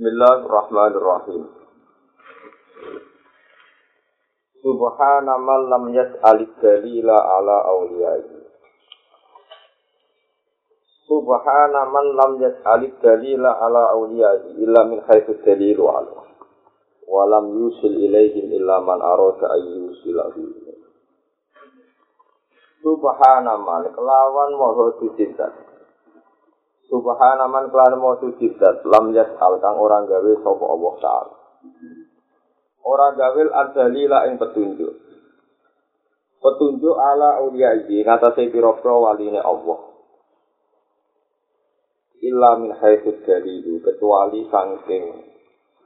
Bismillahirrahmanirrahim. Subhana man lam yas'alid dalila ala awliyai. Subhana man lam yas'alid dalila ala awliyai illa min haitsu dalilu ala. Wa lam yusil ilaihim illa man arada ayyusilahu. Subhana man kelawan moho dicinta. Subhana man kelan mau suci dat lam yas'al kang orang gawe sapa Allah taala. Ora gawe adzalila ing petunjuk. Petunjuk ala auliya iki ngatasé pira-pira waline Allah. Illa min haitsu dalilu kecuali saking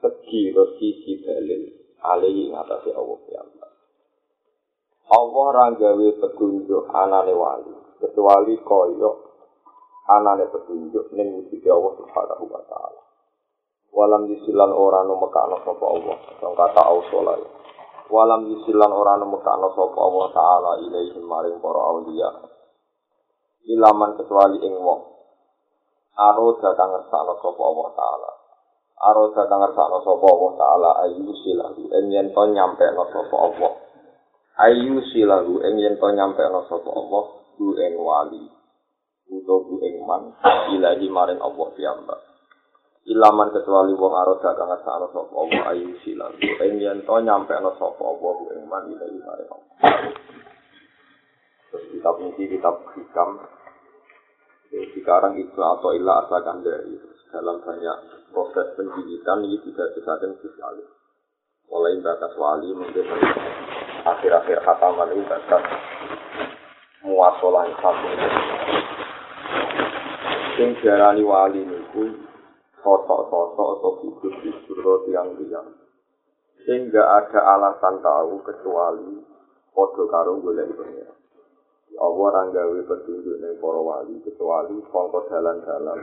segi sisi dalil alaihi ngatasé Allah ya Allah. Allah ora gawe petunjuk anane wali kecuali koyok anane petunjuk ning wujud Allah Subhanahu wa taala. Walam yisilan ora no mekano sapa Allah, sing kata ausola. Walam yisilan ora no mekano sapa Allah taala ilaihi maring para auliya. Ilaman kecuali ing wong. Aroda kang ngersakno sapa Allah taala. Aroda kang ngersakno sapa Allah taala ayu silahu ing yen to nyampe no sapa Allah. Ayu silahu ing yen to nyampe no sapa Allah ku ing wali. Utawa ing man ilahi maring Allah piyambak. Ilaman kecuali wong aroda kang ngasalo sapa Allah ayu silang ing yen to nyampe ana sapa Allah ing man ilahi maring Allah. Terus kitab ini kitab hikam. Sekarang itu atau ilah asalkan dari dalam banyak proses pendidikan ini tidak sesajen sekali. Mulai batas wali mungkin akhir-akhir khataman ini batas muasalah satu sing diarani wali niku sosok-sosok atau figur-figur tiang-tiang. Sing gak ada alasan tahu kecuali podo karo golek pengira Allah ora gawe petunjuk ning para wali kecuali sangka dalan-dalan.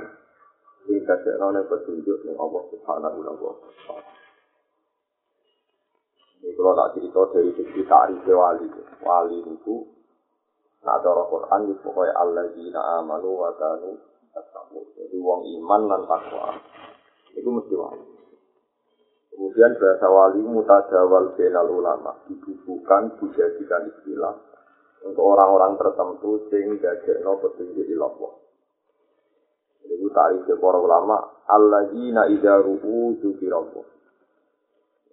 Sing kadekno ning petunjuk ning Allah Subhanahu wa taala. Ini kalau tak cerita dari segi tarif wali, wali itu, nah cara Quran itu pokoknya Allah jina amanu wa kanu Jadi wong iman dan takwa itu mesti wali. Kemudian bahasa wali mutajawal benal ulama dibubuhkan dijadikan istilah untuk orang-orang tertentu sehingga no petunjuk di Allah. Jadi tarif para ulama alladzina idza ru'u dzikirallah.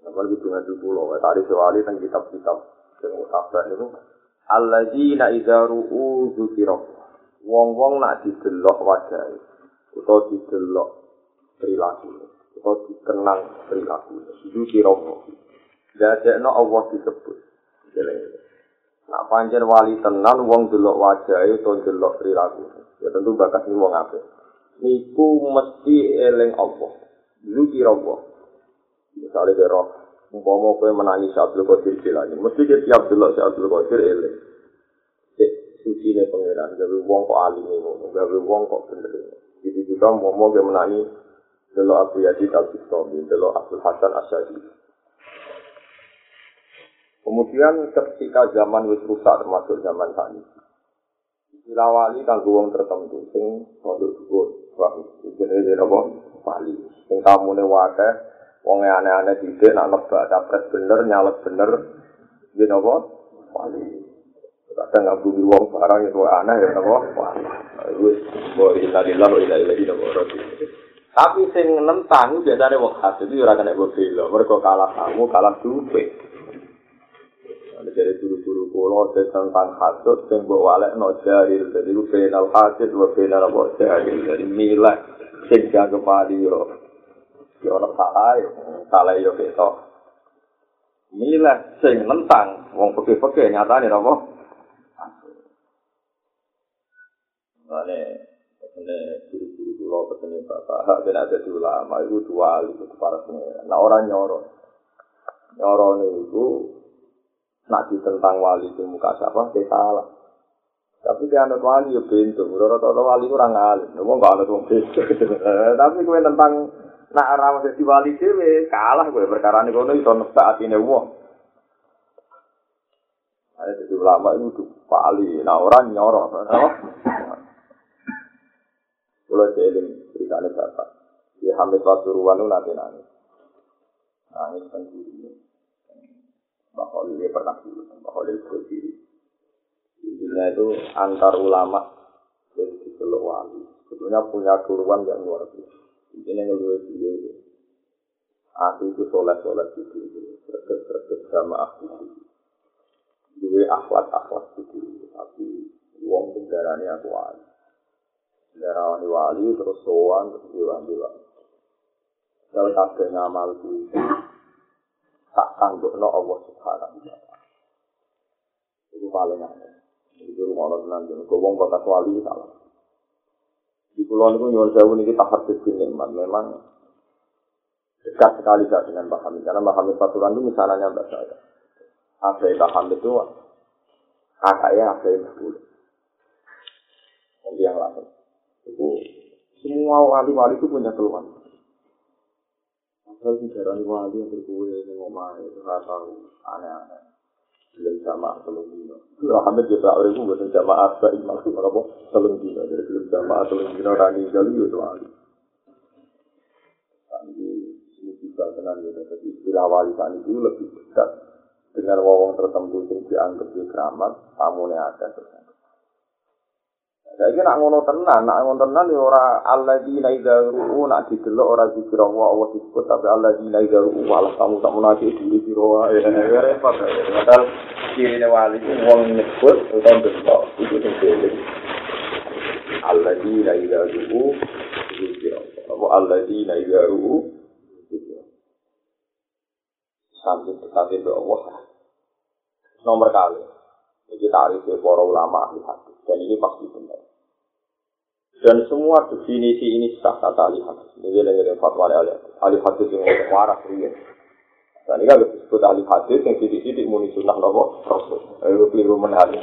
Apa itu dengan dulu tadi wali dan kitab-kitab yang mutafsir itu alladzina idza ru'u dzikirallah. Wong-wong nak didelok wajahe utawa didelok perilaku utawa dikenang perilaku itu kira dadekno Allah disebut. Nak pancen wali tenan wong delok wajahe utawa delok perilaku ya tentu bakat ni wong apik. Niku mesti eling Allah. Itu kira Allah misalnya kira umpama kowe menangis Abdul Qadir Jilani mesti dia siap delok Abdul Qadir eling suci ne pangeran. Gawe wong kok alim ngono gawe wong kok bener jadi juga mau mau ge menani delo Abu Yazid al Bistami delo Abdul Hasan Asyadi. Kemudian ketika zaman wis rusak termasuk zaman saat ini. Istilah wali kanggo wong tertentu sing produk dhuwur wah jenenge apa? Wali. Sing kamune wae wong aneh-aneh dhisik nak nebak capres bener nyalek bener yen apa wali kadang ngabungi wong barang itu aneh ya napa? Wis boleh tadi lah ila ila ila tapi sing nentang biasane wong khas itu ora kena mbok bela. Mergo kalah kamu kalah duwe. Ada dari guru-guru kulo tentang hasut sing mbok walek no jahil lu penal hasid wa penal apa? Jahil. Dari milah sing jago padi yo yo ora salah salah yo ketok milah sing nentang wong peke-peke nyatane apa Mane petene guru-guru kula petene bapak hak ben ada di ulama itu dua itu para pengira. Nah orang nyoro. Nyoro niku nak tentang wali di muka siapa kita salah. Tapi dia anak wali ya pintu. Rata-rata wali kurang alim. Nggak nggak tuh pintu. Tapi kue tentang nak arah jadi wali dewe kalah gue perkara ini kono itu nebak hati wong. Ada jadi ulama itu wali. Nah orang nyoro. Kalau jeeling ceritanya bapak, Di Hamid Pasuruan itu nanti nangis. Nangis sendiri. Khalil dia pernah dulu, Mbak Khalil berdiri. Intinya itu antar ulama dari di Wali. Sebetulnya punya turuan yang luar biasa. Intinya ngeluh dia itu. Aku itu soleh-soleh gitu. Serget-serget sama aku gitu. Dua akhlak-akhlak gitu. Tapi uang kendaraannya aku wali. Kendaraan wali terus soan terus diwali wali. Kalau kabeh ngamal ku tak tanggukno Allah Subhanahu wa taala. Itu paling aneh. Itu rumah Allah tenan jen wong bakat wali salah. Di pulau itu nyuwun jauh niki tahap nikmat memang dekat sekali saya dengan Pak Hamid karena Pak Hamid Pasuruan itu misalnya mbak saya. Apa Pak Hamid itu kakaknya yang dulu. Nanti yang lain. Itu semua wali-wali itu punya keluhan. Asal bicara wali yang berkue yang ngomong itu nggak tahu aneh-aneh. Belum jamaah telung dino. Muhammad juga orang itu bukan jamaah apa maksud apa telung dino. Jadi belum jamaah telung dino rani gali itu wali. Tapi ini bisa tenang gitu. Jadi istilah wali saat itu lebih dekat dengan wawang tertentu yang dianggap di keramat. Tamunya ada terus. Saiki nak ngono tenan, nak ngono tenan ya ora alladzina idza ru'u nak didelok ora zikir Allah Allah disebut tapi alladzina idza ru'u walah kamu tak munafik di sira ya repot. Padahal kirine wali ku wong nyebut utawa delok iku sing dhewe. Alladzina idza ru'u zikir Allah. Apa alladzina idza ru'u sampai dekati be Allah. Nomor kali. Ini tarif para ulama hadis dan ini pasti benar. Dan semua definisi ini sah kata ahli hadis. Ini dari fatwa hadis. Ahli hadis yang waras ini. Dan ini kan disebut ahli hadis yang sidik-sidik muni sunnah nopo rasul. Ayo keliru menarik.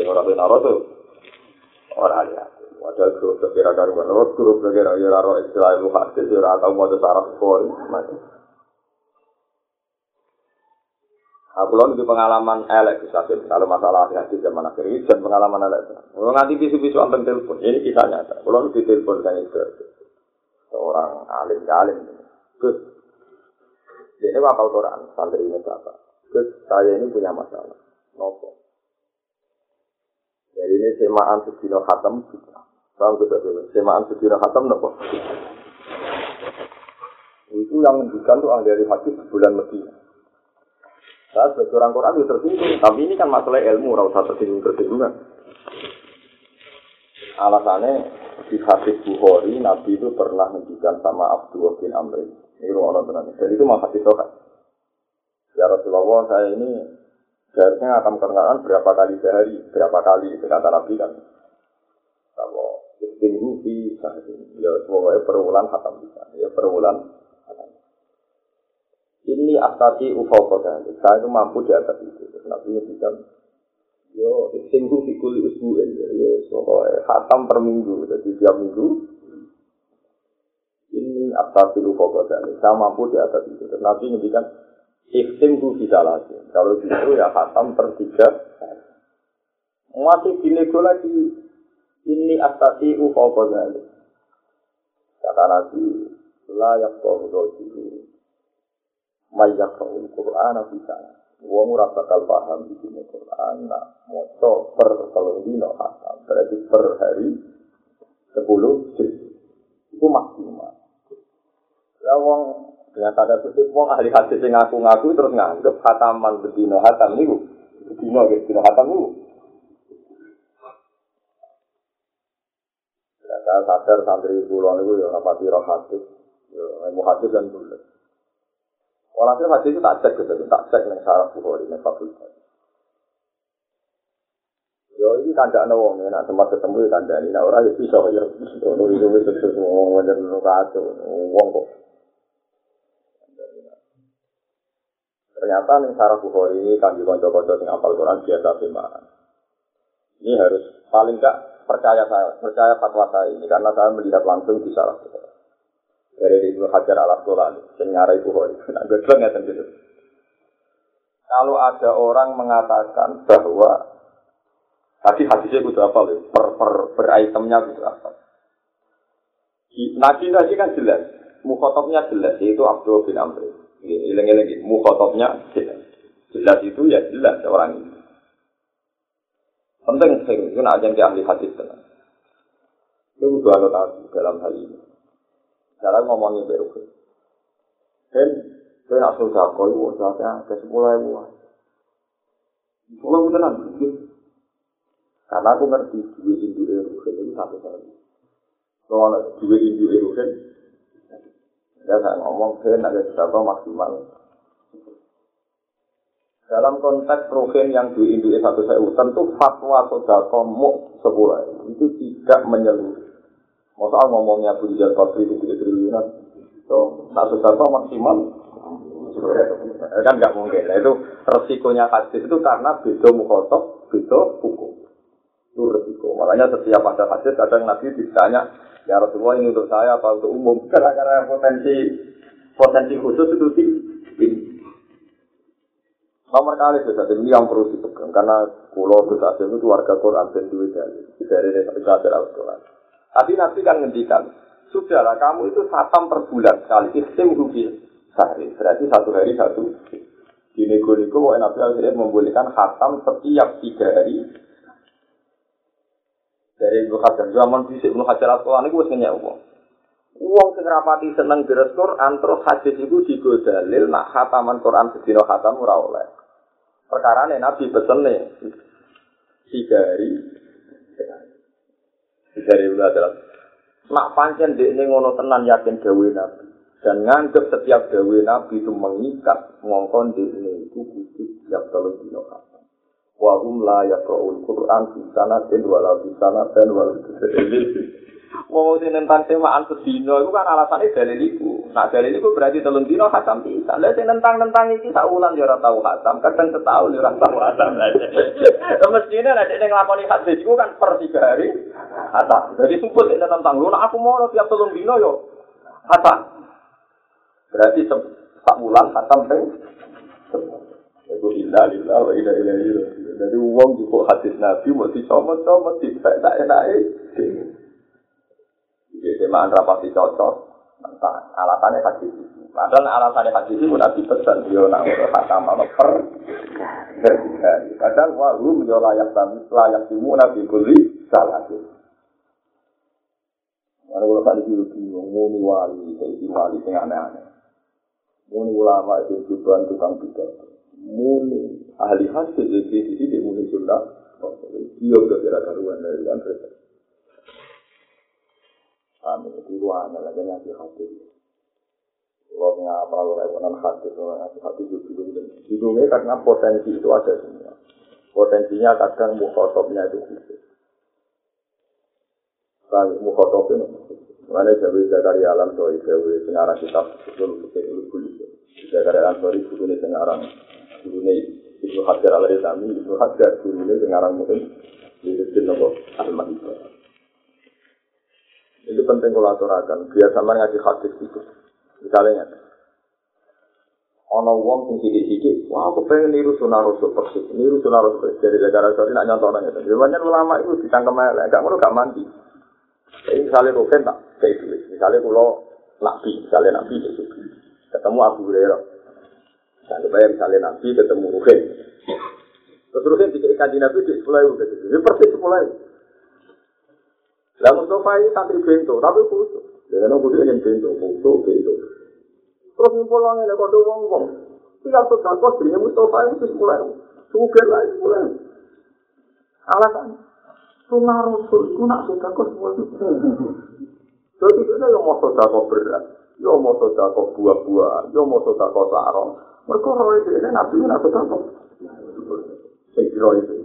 Yang orang benar itu orang ahli hadis. Wadah grup sekira karuan. Grup sekira ya raro istilah ilmu hadis. Ya rata mau ada syarat. Macam. Aku lalu di pengalaman elek bisa kalau masalah hati zaman akhir dan pengalaman elek. Kalau nanti bisu-bisu ambil telepon, ini kisah nyata. Kalau di telepon kan itu seorang alim alim. Gus, ini apa Quran? Santri ini siapa? Gus, saya ini punya masalah. Nopo. Jadi ini semaan sedino khatam. Paham kita dulu. Semaan sedino khatam nopo. Itu yang menunjukkan tuh ahli hadis bulan Medina. Saya sebagai orang Quran itu tersinggung, tapi ini kan masalah ilmu, rasa tersinggung tersinggung. Alasannya di hadis Bukhari, Nabi itu pernah menunjukkan sama Abdullah bin Amr. Ini orang tenang. Dan itu mah hadis kan. Ya Rasulullah, saya ini seharusnya akan perkenalan berapa kali sehari, berapa kali itu kata Nabi kan. Kalau istimhu fi sahari, ya semuanya perulang khatam bisa, ya perulang ini astati ufau kota saya itu mampu di atas itu. Nabi bisa yo seminggu fikuli usbuin ya soalnya khatam per minggu. Jadi tiap minggu ini astati ufau kota saya mampu di atas itu. Nabi ngendikan Ikhtimku bisa lagi. Kalau gitu ya khatam per tiga. Masih dinego lagi. Ini astati ufau kota Kata Nabi, layak kau dulu mayak al Quran bisa. Wong ora bakal paham di sini Quran, nak moco per kalau dino hatam, berarti per hari sepuluh juz. Itu maksimal. Lah wong dengan tanda kutip wong ahli hadis yang ngaku-ngaku terus nganggep hataman bedino hatam niku. Bedino gitu, bedino hatam niku. Saya sadar santri pulau niku ya rapati roh ya mau hadis dan bulat. Walhasil hadis itu tak cek gitu, tak cek yang sarah bukhori, yang fakultas. Yo ini tanda ana wong nak tempat ketemu ya tanda ini nak ora ya bisa ya ono itu wis terus wong wajar ono kacau wong kok. Ternyata nih sarah bukhori ini kan di konco-konco sing apal Quran biasa firman. Ini harus paling enggak percaya saya, percaya fatwa saya ini karena saya melihat langsung di sarah bukhori. Dari Ibnu Hajar al Asqalani yang nyarai Bukhari. Nah, gue gitu. Kalau ada orang mengatakan bahwa tadi hadisnya itu apa loh, per, per, per itemnya itu apa? Nabi tadi kan jelas, mukhotobnya jelas, yaitu Abdul bin Amr. Ileng-ileng, mukhotobnya jelas. Jelas itu ya jelas orang ini. Penting sing itu nak yang ahli hadis tenang. Itu tahu dalam hal ini. Dalam ngomongnya baru Dan saya nak susah kau itu saya ke sepuluh ribu. Sepuluh ribu tenang. Karena aku ngerti dua induk erugen itu satu kali. Ada dua induk erugen, ya saya ngomong saya nak ada maksimal dalam konteks rohin yang di Indonesia satu saya tentu fatwa sodako mu sepuluh itu tidak menyeluruh. Masa ngomongnya Rijal Fadli itu tiga triliunan, so tak sodako maksimal kan nggak mungkin. Nah, itu resikonya hadis itu karena beda mukhotob, beda hukum. Itu resiko. Makanya setiap ada hadis kadang Nabi ditanya, ya Rasulullah ini untuk saya apa untuk umum? Karena potensi potensi khusus itu tinggi. Nomor kali bisa ini yang perlu dipegang karena pulau bisa itu warga Quran dan duit dari dari dari Al-Quran. Tadi nanti kan ngendikan, sudahlah kamu itu satam per bulan sekali, istim rugi sehari, berarti satu hari satu. Di nego-nego, Nabi al membolehkan khatam setiap tiga hari. Dari Ibnu Hajar, zaman bisik Ibnu Hajar Al-Quran itu harus uang. Uang sing rapati seneng beres Quran terus hadis itu digodalil nak khataman Quran sedina khatam ora oleh. perkara nabi pesen nih tiga hari tiga hari udah adalah nak pancen dek ini ngono tenan yakin gawe nabi. Dan nganggep setiap gawe nabi itu mengikat ngongkon dek ini itu khusus setiap tahun di lokasi wahum la yakraul Quran di sana dan walau di sana dan walau di Wong sing nentang semaan sedina iku kan alasane dalil iku. Nak dalil iku berarti telung dina khatam bisa. Lah sing nentang-nentang iki sak wulan ya ora tau khatam, kadang setahun ya ora tau khatam. Mestine nek nek nglakoni hadis iku kan per tiga hari khatam. Jadi sumput nek nentang lu aku mau tiap telung dina yo khatam. Berarti sak wulan khatam ping Iku inna lillah wa inna ilaihi raji'un. Jadi wong juga hadis Nabi mau dicomot-comot dipek tak enake. Jadi semaan rapati cocok, tentang alasannya hadis itu. Padahal alasannya hadis itu nabi pesan, yo nak hakam apa per berhari. Padahal wahum yo layak tamu layak timu nabi kuli salah itu. Mana kalau tadi itu bingung, wali, jadi wali yang aneh-aneh. Muni ulama itu juga tukang pidato. Muni ahli hadis jadi di sini muni sunnah. Dia udah kira-kira dari kan Amin. Itu ruangnya lagi nanti hati. Kalau ngapal lewonan hati, kalau nanti hati itu juga. Hidungnya karena potensi itu ada semua. Potensinya kadang mukhotobnya itu khusus. Kali mukhotobnya Mana Jawa Zakaria Alam Sori Jawa Sengarang kitab Betul Betul Betul Betul Zakaria Alam Sori Gurune Sengarang Gurune Ibnu Hajar Al-Rizami Ibnu Hajar Gurune Sengarang Mungkin Itu Nopo Al-Mahibah Itu penting kalau aturakan. Biar sama ngaji hadis itu. Misalnya, ono wong sing sithik-sithik, wah aku pengen niru sunah rasul persis, niru sunah rasul dari negara sorry nak nyontoh nanya. Banyak ulama itu ditangkap elek, gak ngono gak mandi. Jadi misalnya Rufen tak kayak itu, misalnya kalau nabi, misalnya nabi itu ketemu Abu Hurairah, misalnya bayar misalnya nabi ketemu Rufen, terus Rufen dikasih nabi di sekolah itu, persis sekolah itu. Lah Mustafa ini santri bento, tapi khusus. Dia kan khusus yang bento, khusus bento. Terus ngumpul wangi, lah kode wong wong. Tiga tuh takut, dirinya Mustafa ini terus mulai. Sugar lah, mulai. Alasan. Sunnah Rasul, itu nak sudah kok semua itu. Jadi kita yang mau sudah kok berat. Yo mau sudah kok buah-buah, yo mau sudah kok sarong. Mereka roh itu, ini nabi nak sudah kok. Kira itu.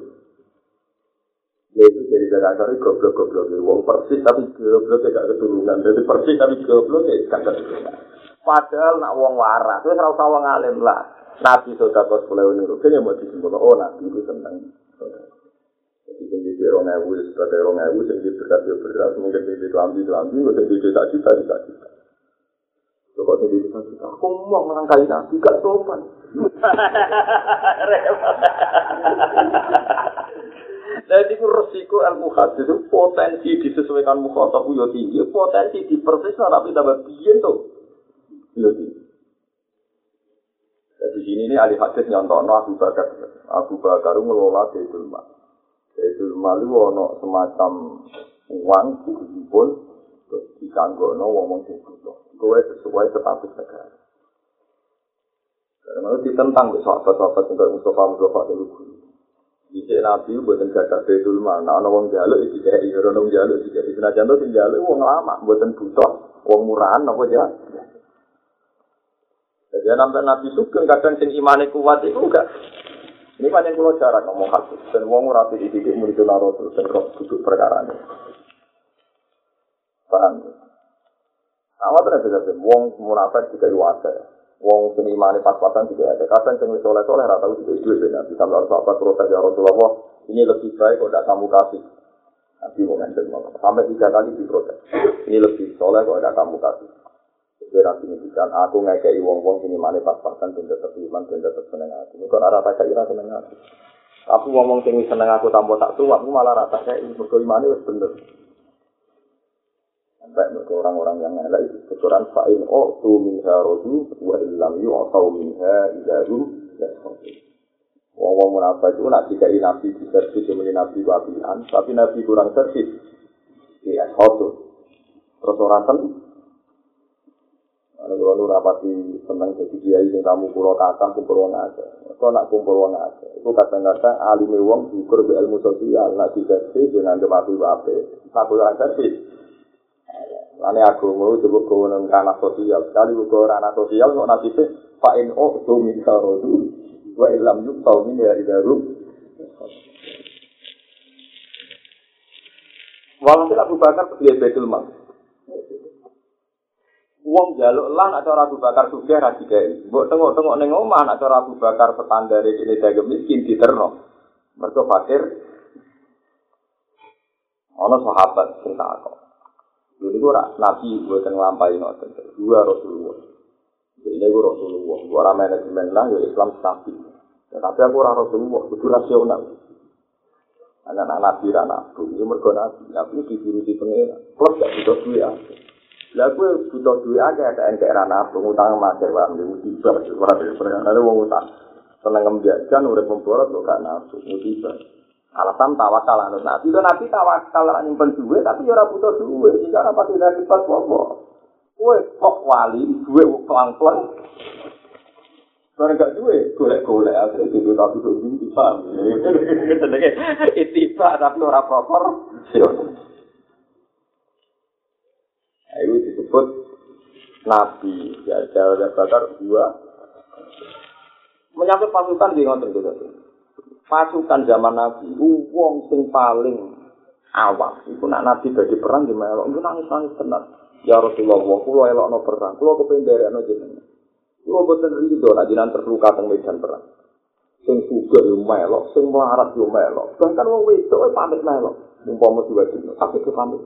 Yaitu dari Jakarta ini goblok-goblok wong persis tapi goblok gak keturunan jadi persis tapi goblok gak keturunan padahal nak wong waras itu serau sawang alim lah. Nabi sudah kos mulai uniru kayaknya mau disimpul oh nabi itu tentang jadi yang di rong ewu sebagai rong ewu yang di berat ya berat mungkin di kelambi kelambi yang di juta juta juta. Juta Coba jadi juta juta aku mau melangkahi nabi gak sopan Jadi itu resiko ilmu hadis itu potensi disesuaikan mukhatab yo tinggi, potensi dipersis tapi tambah biyen tuh. Yo tinggi. Jadi sini ini ahli hadis nyontono Abu Bakar. Abu Bakar ngelola Baitul Mal. Baitul Mal itu ono semacam uang dikumpul dikanggono wong-wong sing butuh. Kowe sesuai status negara. Karena ditentang besok sahabat-sahabat untuk Mustafa Mustafa dulu. Bisa Nabi buatan gagah Baitul Mal. Nah, ada wong jaluk iki kayak iya, ada jaluk iki kayak senajan tuh sing jaluk wong lama, buatan butuh, wong murahan apa ya? Jadi sampai Nabi Sugeng kadang sing imane kuat itu enggak. Ini banyak pulau cara ngomong hadis dan wong ora di titik murid Rasul dan roh duduk perkara ini. Paham? Awak terus bisa wong munafik juga iwasa. Wong sing imane pas-pasan juga ada. Kadang sing wis soleh-soleh ora tau juga duwe ben Nabi sampai sahabat terus aja Rasulullah ini lebih baik kok tidak kamu kasih. Nabi mau sampai tiga kali diprotes. Ini lebih soleh kok tidak kamu kasih. Jadi signifikan aku ngekei wong-wong sini mana pas-pasan dan tetap iman dan tetap seneng aku. Ini kok rata kayak ira seneng aku. Aku ngomong sing seneng aku tanpa tak tua, aku malah rata kayak mergo imane wis bener. Sampai mergo orang-orang yang ngelak itu keturunan fa'in o tu minha rodu wa illam yu minha idaru ya Wong-wong munafik itu nak dikai nabi di servis demi nabi wabian, tapi nabi kurang servis. Ya, Terus orang seneng, Ana kula nu rapati seneng dadi kiai sing tamu kula kakang kumpul wong akeh. Kok nak kumpul wong akeh, iku kadang-kadang alime wong syukur be ilmu sosial, nak dikasih dengan kemati wape, satu ora kasih. Lane aku mau coba kowe nang kana sosial, kali kok ora ana sosial kok nasibe fa in o tu min sarodu wa illam yuk min ya idaru. Walhasil Abu Bakar pergi Baitul Mal. Wong jaluk lan atau Abu Bakar sugih ra dikai. Mbok tengok-tengok ning omah atau Abu Bakar standar iki dadi miskin diterno. Mergo fakir. Ana sahabat tak kok. Dulu ora nabi buatan nglampahi ngoten. Dua Rasulullah. Jadi gue Rasulullah. Gue orang manajemen lah, ya Islam tapi aku orang Rasulullah, itu rasional. Anak-anak nabi, anak nabi, ini mergo nabi. Nabi dibirusi pengira. Plus gak butuh duit Lah gue butuh duit aja ada yang kayak rana aku ngutang emas ya bang, musibah, ora ada ada wong utang. Seneng ngembiajan urip memborot kok gak nafsu musibah. Alasan tawakal anut nabi, itu nabi tawakal lah nyimpen duit tapi ora butuh duit, jika apa tidak dipas apa. Gue kok wali, gue pelan-pelan. Barang gak duwe, golek-golek akhirnya di duit tapi tuh ini paham. Itu tapi ora proper. itu disebut nabi ya jawa bakar dua menyangkut pasukan di ngoten gitu pasukan zaman nabi uang sing paling awal itu nak nabi bagi perang di melok. Nangis nangis tenang ya rasulullah kulo elok no perang. Kulo kependere no jeneng kulo boten rido nak jinan terluka teng medan perang. Sing suga yo melok sing melarat yo melok. Bahkan wong wedok pamit melok. Umpama diwajib tapi ke pamit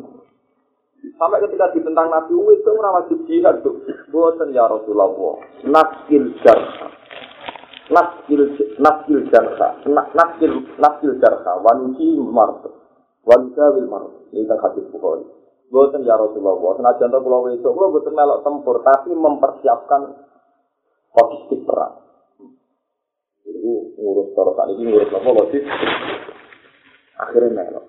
Sampai ketika ditentang Nabi ora wajib jihad tuh. Buatan ya Rasulullah. Naskil jarha. Naskil naskil jarha. Naskil naskil jarha. Wanuji marto. Wanuja wil marto. Ini kan hadis Bukhari. Buatan ya Rasulullah. Senajan to pulau itu, pulau buatan melok tempur, tapi mempersiapkan logistik perang. Jadi ngurus terus ini ngurus apa logistik. Akhirnya melok.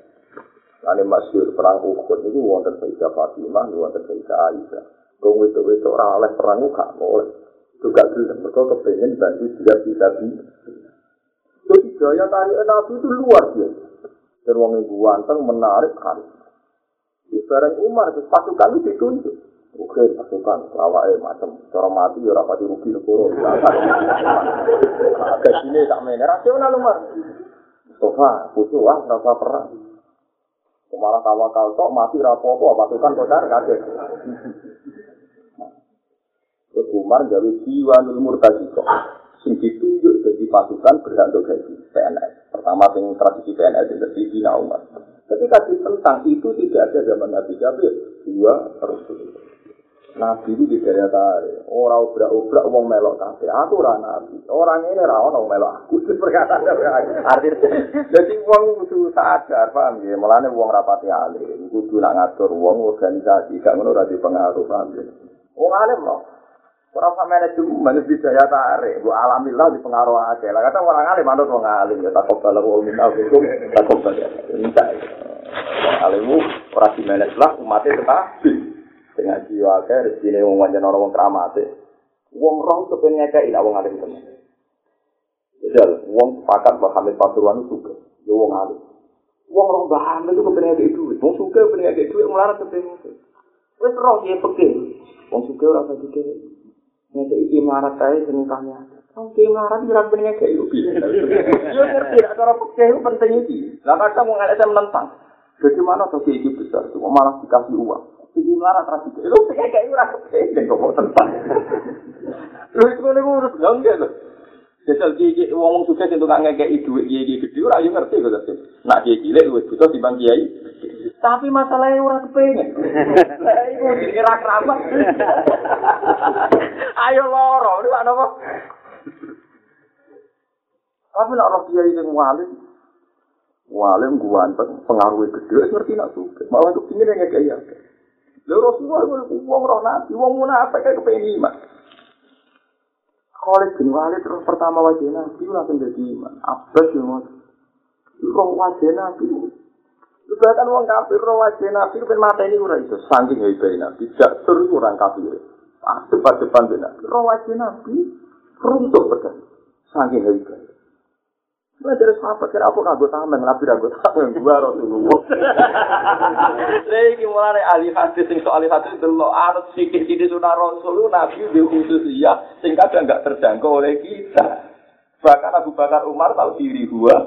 Lani masyur perang Uhud itu wonten Sayyidah Fatimah, wonten Sayyidah Aisyah. Kau itu itu orang oleh perang Uhud, boleh. Juga gelem, mereka kepengen bantu dia bisa di. Jadi gaya tarik Nabi itu luar biasa. Dan wong ibu wanteng menarik hari. Di bareng Umar, pasukan itu ditunjuk. Oke, pasukan, lawaknya macam cara mati ya rapati rugi negara. Sini tak main, rasional Umar. Mustafa, butuh ah, rasa perang. malah tawakal tok mati rapopo pasukan kodar kaget Terus Umar gawe jiwa nul murtadi sing ditunjuk jadi pasukan berhak untuk gaji PNS pertama sing tradisi PNS itu di Umar ketika ditentang itu tidak ada zaman Nabi Jabir dua terus Nabi itu di daya tarik. Orang obrak-obrak wong melok kabeh. Aku ora nabi. Orang ini ra ono melok aku. Perkataan artinya. Jadi wong kudu sadar, paham ya? Mulane wong rapati alim, kudu nak ngatur wong organisasi, gak ngono ora dipengaruh, paham ya? Wong alim loh. Orang sama manajemen di daya tarik, bu alhamdulillah dipengaruh aja. Lah kata orang alim, manut wong alim ya tak kobal wong minta hukum, tak kobal ya. Minta. Wong alim ora di manage lah umatnya tetap. dengan jiwa ke rezeki wong wajan orang wong keramat wong roh kepen ngekei lah wong alim temen Jal, wong sepakat bahwa Hamid Pasuruan itu suka, ya wong alim. Wong roh bahan itu kepen ngekei duit, wong suka kepen ngekei duit, melarat kepen ngekei. Wes roh dia pekeh, wong suka orang saya suka. Ngekei iki melarat saya seneng tanya. Ki melarat kira kepen ngekei lu Yo ngerti, cara pekeh itu penting iki. Lah kadang wong ngalih menentang. Bagaimana tuh iki besar, cuma malah dikasih uang. Jadi marah terus itu. Lu kayak kayak ora kepengen kok mau tentang. Lu itu nih urus enggak lho. Jajal gigi wong sukses itu gak ngekei duit gigi gede ora yo ngerti kok tapi. Nak gigi cilik duit butuh di kiai. Tapi masalahnya ora kepengen. Lah iku dikira keramat. Ayo loro, ini apa? Tapi nak roh kiai sing walim, walim guanteng pengaruh gede ngerti nak suka. Malah kepingin ngekei akeh. Lha Rasulullah wong roh nabi, wong munafik kaya kepengin iman. Khalid bin Walid terus pertama wajah nabi langsung jadi iman. Abbas yang mau roh wajah nabi. Bahkan wong kafir roh wajah nabi kan mata ini ora iso saking hebat nabi. Jak terus orang kafir. Ah depan-depan nabi. Roh wajah nabi runtuh pedang. Saking hebat. Mulai dari sahabat, kira apa kagak tameng, nabi kagak tameng, gua Rasulullah. Lagi mulai ahli hadis, sing soal hadis itu lo anut sikit-sikit sunnah Rasul, nabi di khusus iya, sing kadang nggak terjangkau oleh kita. Bahkan Abu Bakar Umar tahu diri gua.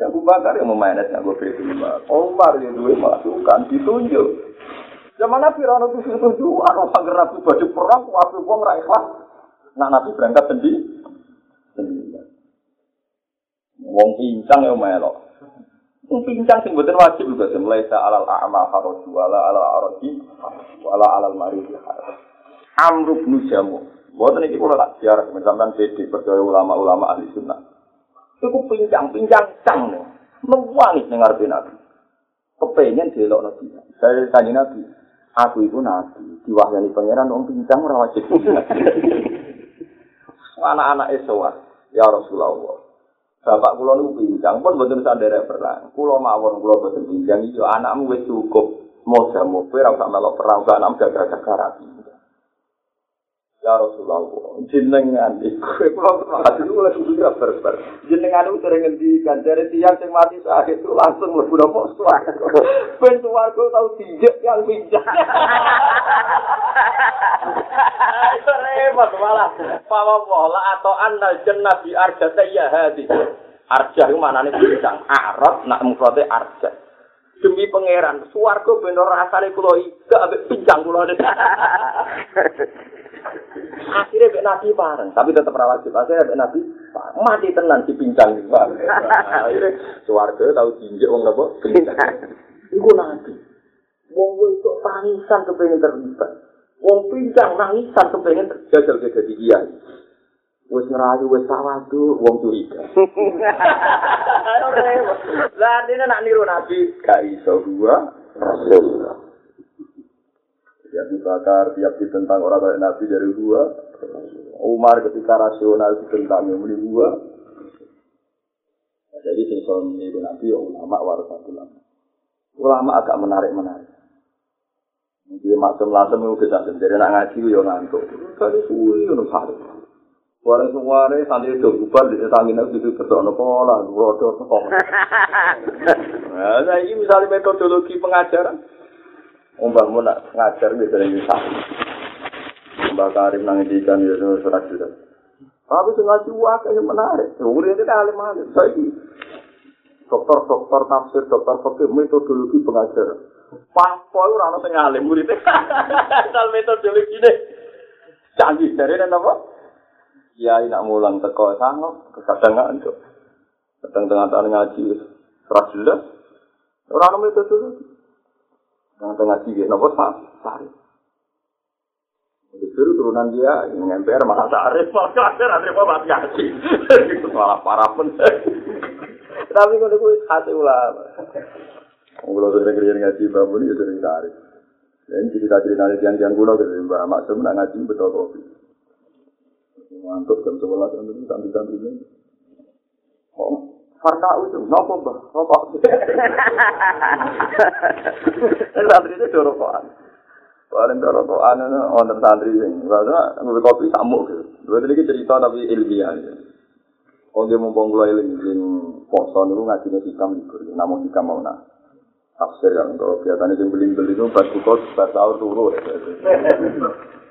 Abu Bakar yang memainkan gue berdua. Umar yang dua masukan ditunjuk. Zaman Nabi Rano itu setuju, orang Nabi baju perang, waktu uang ikhlas. Nah Nabi berangkat. Sendiri. Wong pincang ya melok. Wong pincang sing mboten wajib juga mulai sa alal a'ma haraju wala ala araji wala alal marid Amr bin Jamu. Mboten iki kula tak siar sampean PD percaya ulama-ulama ahli sunnah. Iku pincang-pincang cang nih. Mewangi ning ngarepe Nabi. Kepengen delok Nabi. Saya tanya Nabi, aku itu Nabi, diwahyani pangeran wong pincang ora wajib. Anak-anak Eswa, ya Rasulullah. Bapak kula niku pincang pun mboten sadar perang. Kula mawon kula mboten pincang iki anakmu wis cukup. Moga moga ora usah melok perang kan am jaga-jaga rapi. Ya Rasulullah, jenengan iku kula terus dulu oleh kudu berber. Jenengan itu sering ngendikan dari tiang sing mati saat itu langsung mlebu napa swarga. Ben swarga tau dijek yang repot malah. Pawa wala atau jannah di arja saya hadi. Arja itu mana nih? Bintang arab nak mufrade arja demi pangeran suwarga bener rasane kulo ida ambek pincang kulo akhirnya bek nabi bareng tapi tetap rawat sih akhirnya bek nabi mati tenan di pincang akhirnya suwarga tahu jinjek wong nopo pincang. Itu nabi. Wong itu tangisan kepengen terlibat Wong pincang nangisan kepengen jajal ke jadi dia. Wes ngerayu wes sawadu wong curiga. Lah ini nak niru nabi gak iso gua Rasulullah. Ya Bakar tiap ditentang orang kayak nabi dari gua. Umar ketika rasional ditentang yang beli gua. Jadi sing ini nabi ulama warasatul ulama. Ulama agak menarik-menarik. Jadi macam-macam itu bisa sendiri nak ngaji yo ngantuk. Kali suwi ngono sare. Suara suara santri itu bubar di tangin itu itu betul nopo lah, rodo nopo. Nah, ini misalnya metodologi pengajaran. Umpah mau nak ngajar bisa yang bisa. Mbak Karim nang ikan itu surat surat. Tapi ngaji wakil yang menarik. Umur itu alim alim. Saya dokter-dokter tafsir, dokter fakir metodologi pengajaran. Papo ora ono sing alim murid. Asal metodologi ne. Canggih dari apa? Ya nak mulang teko sanggup, kadang enggak. Kadang tengah tahun ngaji ora jelas. Ora ono metodologi. Tengah tengah ngaji napa? Sari. Justru turunan dia ini MPR malah sarif, malah kafir, ada apa mati ngaji. Itu malah parah pun. Tapi kalau gue hati ulama. Kalau sering kerja ngaji bangun itu sering sarif. Dan cerita-cerita dari tiang-tiang kuno gitu, Mbak Maksum nak ngaji betul kopi. Mantuk jam sebelas jam itu santri-santri ini. Oh, Farka itu, nopo mbak, rokok. Santri itu dorokokan. Paling dorokokan itu wonten santri ini. Karena ngambil kopi samuk gitu. Dua tadi cerita tapi ilmiah. Dia mumpung kula ilmu sing poso niku ngajine hikam libur. Namun hikam mau nak. Tafsir kan kalau biasanya yang beli-beli itu pas buka pas sahur turu.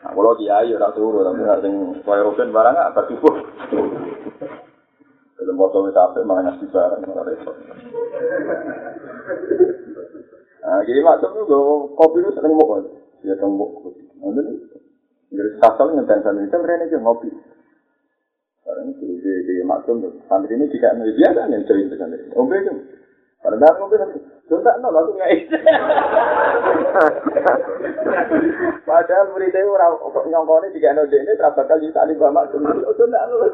Nah kalau dia ya tak turu tapi nggak sing kaya roken barang nggak pas subuh dalam foto itu apa malah ngasih barang malah repot. Nah jadi macam itu kopi itu sering mau dia tembok nanti dari kasal ngenteng santri itu mereka aja ngopi sekarang itu di di maksum santri ini tidak biasa nih cerita santri om itu Padahal mungkin nanti, Jontak no, aku nggak Padahal muridnya orang nyongkone jika ada ini terapa kali tadi bapak cuma jontak no,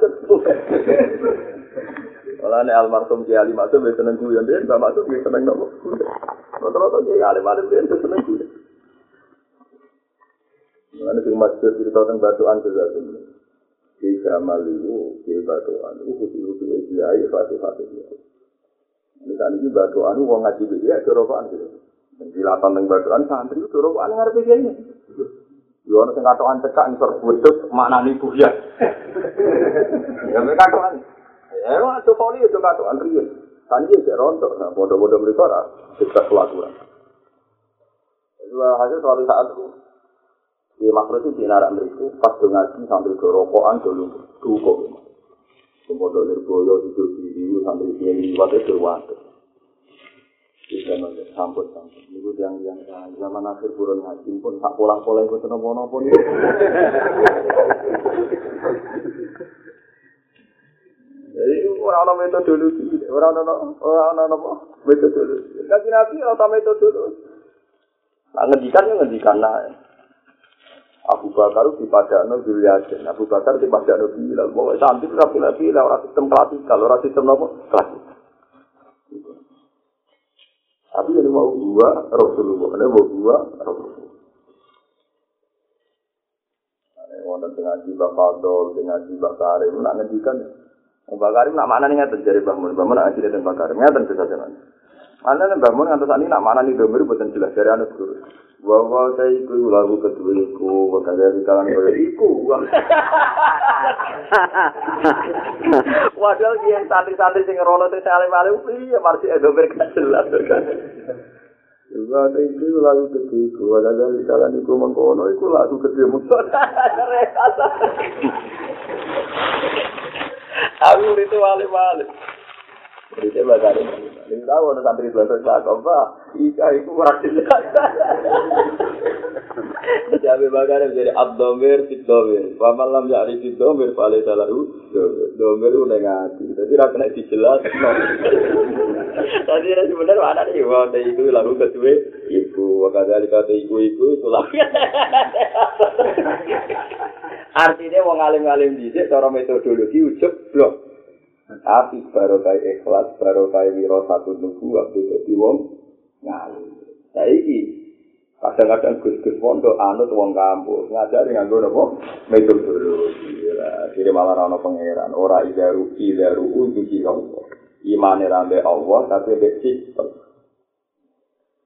Kalau nih almarhum Kiai Ali Maksum dia seneng kuyon dia, bapak tuh dia seneng nopo. Rata-rata Maksum dia seneng kuyon. Mana sing masjid cerita tentang batuan juga tuh. Kiai Kamal itu, Kiai batuan itu khusus-khusus Kiai fasih-fasih dia. Misalnya ini batuan, wong ngaji dia, dorokan gitu. Jilatan yang batuan, santri itu dorokan ngerti dia ini. Yo ono sing katokan cekak ngisor wedhus maknani buya. Ya mek katokan. Ya ora to poli itu katokan riyen. Kanji cek rontok, nah bodoh-bodoh mereka ora kita pelaturan. Dua hasil suatu saat itu di makro itu di narak mereka pas ngaji sambil dorokokan dulu dukok. Kemudian nirboyo hidup diri sampai sini liwat itu waduh. Bisa nonton samput samput. Itu yang yang zaman akhir buron haji pun tak itu senang pola pun. Jadi orang orang metodologi, orang orang orang orang apa metodologi. Kaji nabi orang metodologi. Nah, ngedikan ya ngedikan nah. Abu Bakar di padano Zulyasin, Abu Bakar di padano Bilal. Mau santri rapi rapi lah orang sistem klasikal, orang sistem apa? Klasikal. Tapi ini mau dua Rasulullah, ini mau dua Rasulullah. Wonten dengan jiwa Fadol, dengan jiwa Karim, nak ngedikan. Mbak Karim nak mana nih dari bangun, bangun nak ngaji dan Mbak Karim, ngeten bisa jalan. Mana nih bangun ngantos ini nak mana nih domir buatan jelas dari anak guru. Wawa saya iku lagu kedua iku, wakil dari kalan kaya iku. Waduh, dia santri-santri sing ngerono sing saling maling, iya marsi edo mereka jelas. Wawa saya iku lagu kedua iku, wakil dari kalan iku mengkono iku lagu kedua musuh. Aku itu wali-wali. Berita bakar ini. Ini tahu ada santri belakang cakap, Pak. Ika itu jelas. Jadi bakar jadi abdomir, fitdomir. Pamalam jadi fitdomir, pale salaru. Domir itu negatif. Jadi rakyat kena dijelas. Tadi ada sebenarnya mana nih? Wah, itu lalu kedua. Iku, wakada kata iku iku lalu. Artinya wong alim-alim dhisik cara metodologi ujug blok. Tapi baru kayak ikhlas, baru kayak wiro satu nunggu waktu jadi wong ngalim. Saiki kadang-kadang gus-gus pondok anut wong kampus ngajari nganggo apa metodologi. Jadi malah ana pangeran ora idaru idaru uji Allah. Imane rambe Allah tapi be sistem.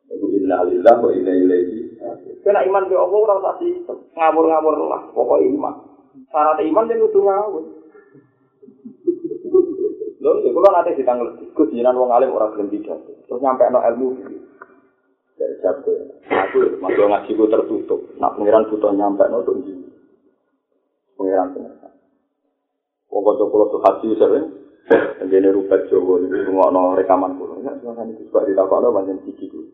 Iku inna lillahi wa inna ilaihi Kena iman be Allah ora usah ngamur-ngamur lah, pokok iman. Syarat iman yang kudu ngawur. Lho, ya kula nate ditanggal Gus jenengan wong alim ora gelem tidak. Terus nyampe no ilmu dari sabtu. Aku masuk ngaji ku tertutup. Nak pengiran butuh nyampe no tuh Pengiran pengiran. Wong kocok kula tuh haji sering. Jadi rupat Jawa ini semua no rekaman kulo. Ya, silakan itu juga ditakut banyak siki kulo.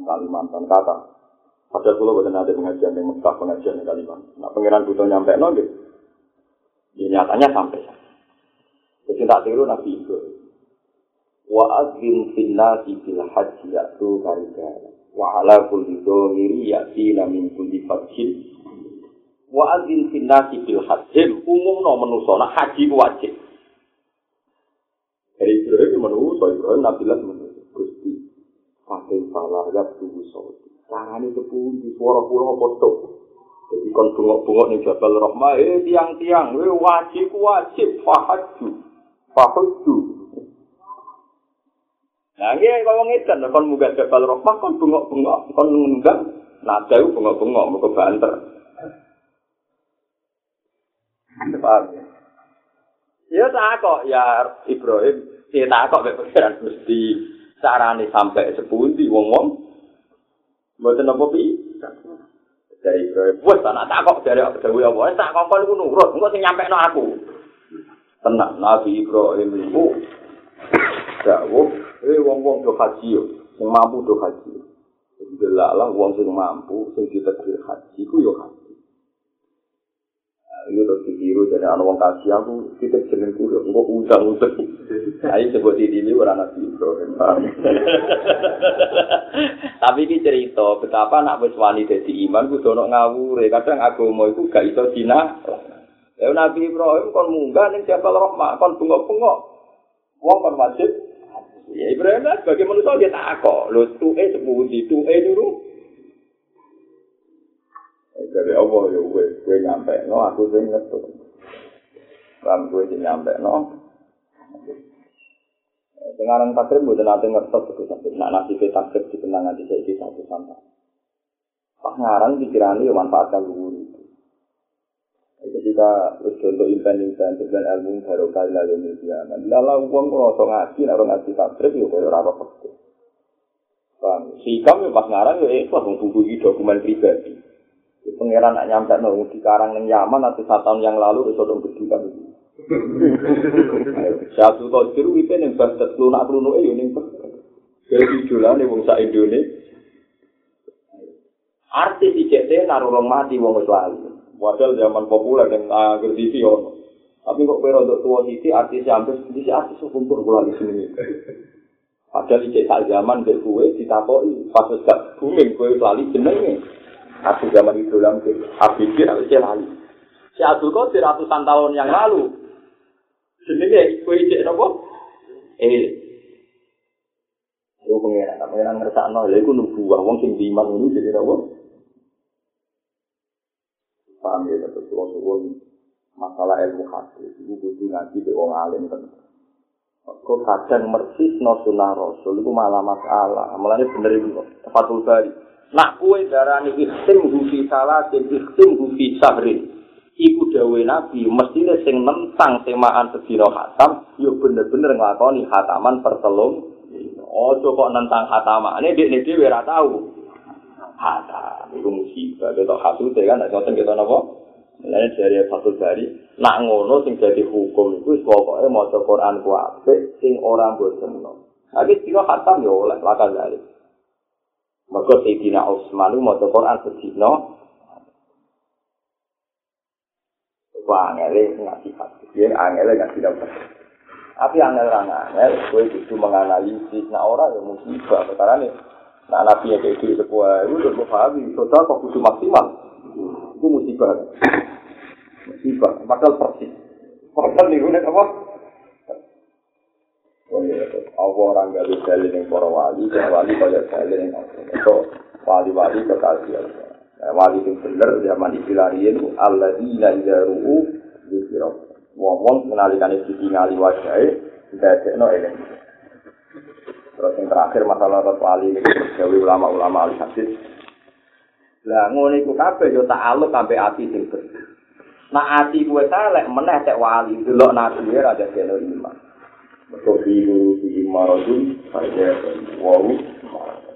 Kalimantan kata. Padahal kulo bukan ada pengajian yang Mekah pengajian di Kalimantan. Nah pengiran butuh nyampe no gitu. Ya, nyatanya sampai. Jadi tak tiru Nabi itu. Wa azim finnasi fil haji ya'tu karigara. Wa ala kulli dhomiri ya'tina min kulli fadhin. Wa adzin fil nasi bil hajjim umumno manusa nak haji ku wajib. Dari Ibrahim manusa Ibrahim Nabi lah manusa Gusti. Pakai salah ya tubuh saudi. Carane sepuluh di suara pulau foto. Jadi kon bungok-bungok ning Jabal Rahmah, eh tiang-tiang, eh wajib wajib fahaju. Fahaju. Nah, ini kalau ngedan, kon munggah Jabal Rahmah, kon bungok-bungok, kon ngunggah, nada itu bungok-bungok, mau ke banter. Paham ya? Ya tak kok, ya Ibrahim, ya tak kok, pikiran mesti carane sampai sepundi wong-wong. Mboten apa pi? Dari Ibrahim, wes tak tak kok dari apa dewe apa, tak kok kon nurut, engko sing nyampekno aku. Tenang, Nabi Ibrahim itu dawuh, eh wong-wong do haji yo, sing mampu do haji. Delalah wong sing mampu sing ditakdir haji ku yo haji. Ini terus ditiru jadi anak wong kasih aku kita jeneng kulo, enggak udang udang. Ayo sebut di ini orang nabi Ibrahim. Tapi ini cerita betapa anak wis wani dadi iman ku dono ngawure. Kadang agama iku gak iso dina. Ya Nabi Ibrahim kon munggah ning Jabal Rahmah kon bengok-bengok. Wong kon wajib. Ya Ibrahim lah sebagai manusia dia tak kok. Lho tuke sepundi tuke dulu. dari Allah ya wes gue nyampe no aku sing ngetuk kan gue sing nyampe no Sekarang takrim gue nanti ngertos itu sampai nak nasi takrim di kenangan di saya satu sampai. Pas ngarang pikirannya ya manfaatkan itu. Ketika terus untuk impen-impen dengan ilmu baru kali lalu media, lalu uang ngerosok ngaji, naruh ngaji takrim ya kayak apa pasti. Bang, si kami pas ngarang ya ikhlas menghubungi dokumen pribadi. Pengiran nak nyampe nol di karang yang nyaman atau satu tahun yang lalu itu dong berdua itu. Satu tahun itu itu yang basket lunak lunak itu yang jadi jualan yang bangsa Indonesia. Artis ICT naruh orang mati wong wis lali. Padahal zaman populer yang agar TV ono. Tapi kok kowe untuk tua sisi artis hampir di artis kumpul kula di sini. Padahal ICT saat zaman dek kowe ditakoki pas gak booming kowe lali jenenge. Aku zaman itu dalam Habibie aku sih lali. Si Abdul Qadir ratusan tahun yang lalu. Jenenge kue cek nopo? Eh. Yo pengen, pengen ngerasa lha iku nubuah wong sing diiman ngono jadi nopo? Paham ya, terus suwon masalah ilmu hadis, itu kudu ngaji ke wong alim kan. Kok kadang mersis no sunnah rasul itu malah masalah. Mulanya bener itu kok. Fatul Bari. Nak kue darani ikhtim hufi salatin, ikhtim hufi sahrin. Iku dawe nabi, mestinya sing nentang semaan sedino khatam, yuk bener-bener ngelakoni khataman pertelung. Ojo kok nentang khataman, ini dia ini dia tahu. Khatam, itu musibah. Kita khasute kan, nak ngoten kita nopo. Mulanya dari Fatul Bari, nak ngono sing jadi hukum itu pokoknya mau Quran ku apik, sing orang bosen. Tapi sila khatam ya oleh lakal dari. Mereka Sayyidina Utsman mau Quran sedino. Wah, angele ngasih hati. Dia angele ngasih dapat. Tapi angel orang angel, gue itu menganalisis. Nah orang yang musibah. Karena nih, nah nabi yang kayak gitu sebuah itu udah gue pahami. Total kok kudu maksimal. Itu musibah. Musibah. Padahal persis. Padahal nih gue apa? Oh iya, Allah orang gak bisa dalil yang para wali, dan wali kaya dalil yang So, wali-wali kekasih Allah. Wali itu bener, zaman istilahnya Allah ila ila ru'u yusirah. Wong-wong menalikan itu tinggali wajahnya, tidak ada no ini. Terus yang terakhir masalah rot wali, dari ulama-ulama ahli hadis. Lah ngono iku kabeh yo tak aluk sampai ati sing bersih. Nah ati kuwe saleh meneh cek wali delok nabi ora ada kene iman. Mereka biru, biru marojun, saja wau.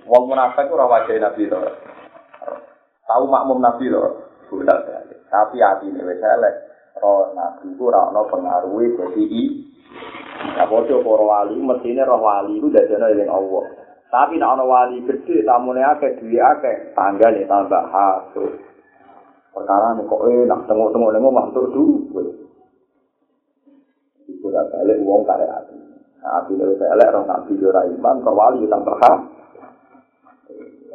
Wong munafik ora wajah Nabi to. Tahu makmum Nabi to. Sudah Tapi hati ini wis elek. Roh Nabi ku ora ono pengaruh dadi Ya padha para wali mestine roh wali ku dadene eling Allah. Tapi nek ana wali gede tamune akeh duwe akeh, tanggane tambah hasud. Perkara nek kok enak tengok-tengok ning omah tur duwe. Iku ora balik wong kare ati. Nabi itu elek, orang nabi itu iman, kau wali itu tambah ham.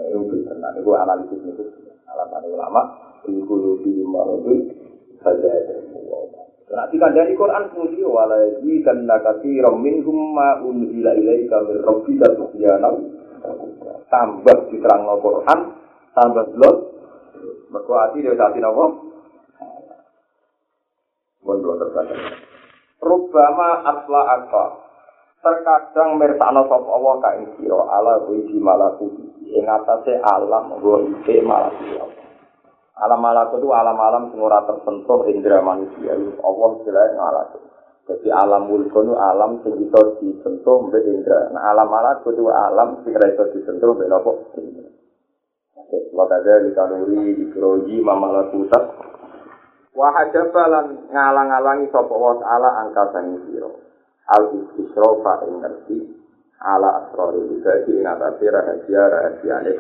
Itu benar, itu analisis itu. Alasan ulama, hulu di marudu Nanti kan dari Quran kemudian walaihi dan nakati romin humma unzila ilaika min rabbika tuhyanam tambah diterang no Quran tambah belum berkuati dari saat ini apa? Mohon terkadang. Rubama asla akta terkadang mersakno sapa Allah ka ing sira ala kuwi malakuti ing atase alam nggo iki malakuti alam malakut itu alam-alam ora tersentuh indera manusia Allah jelas ngalah jadi alam mulkun itu alam sing bisa disentuh mbek indra. Nah alam malakut itu alam ora bisa disentuh mbek nopo? Wakada di kanuri di kroji mamalakutat Wahajabalan ngalang-alangi sopa wa ta'ala angka sangi siro Al-Istisrofa ingerti ala asrori. Jadi ingatasi rahasia-rahasia ini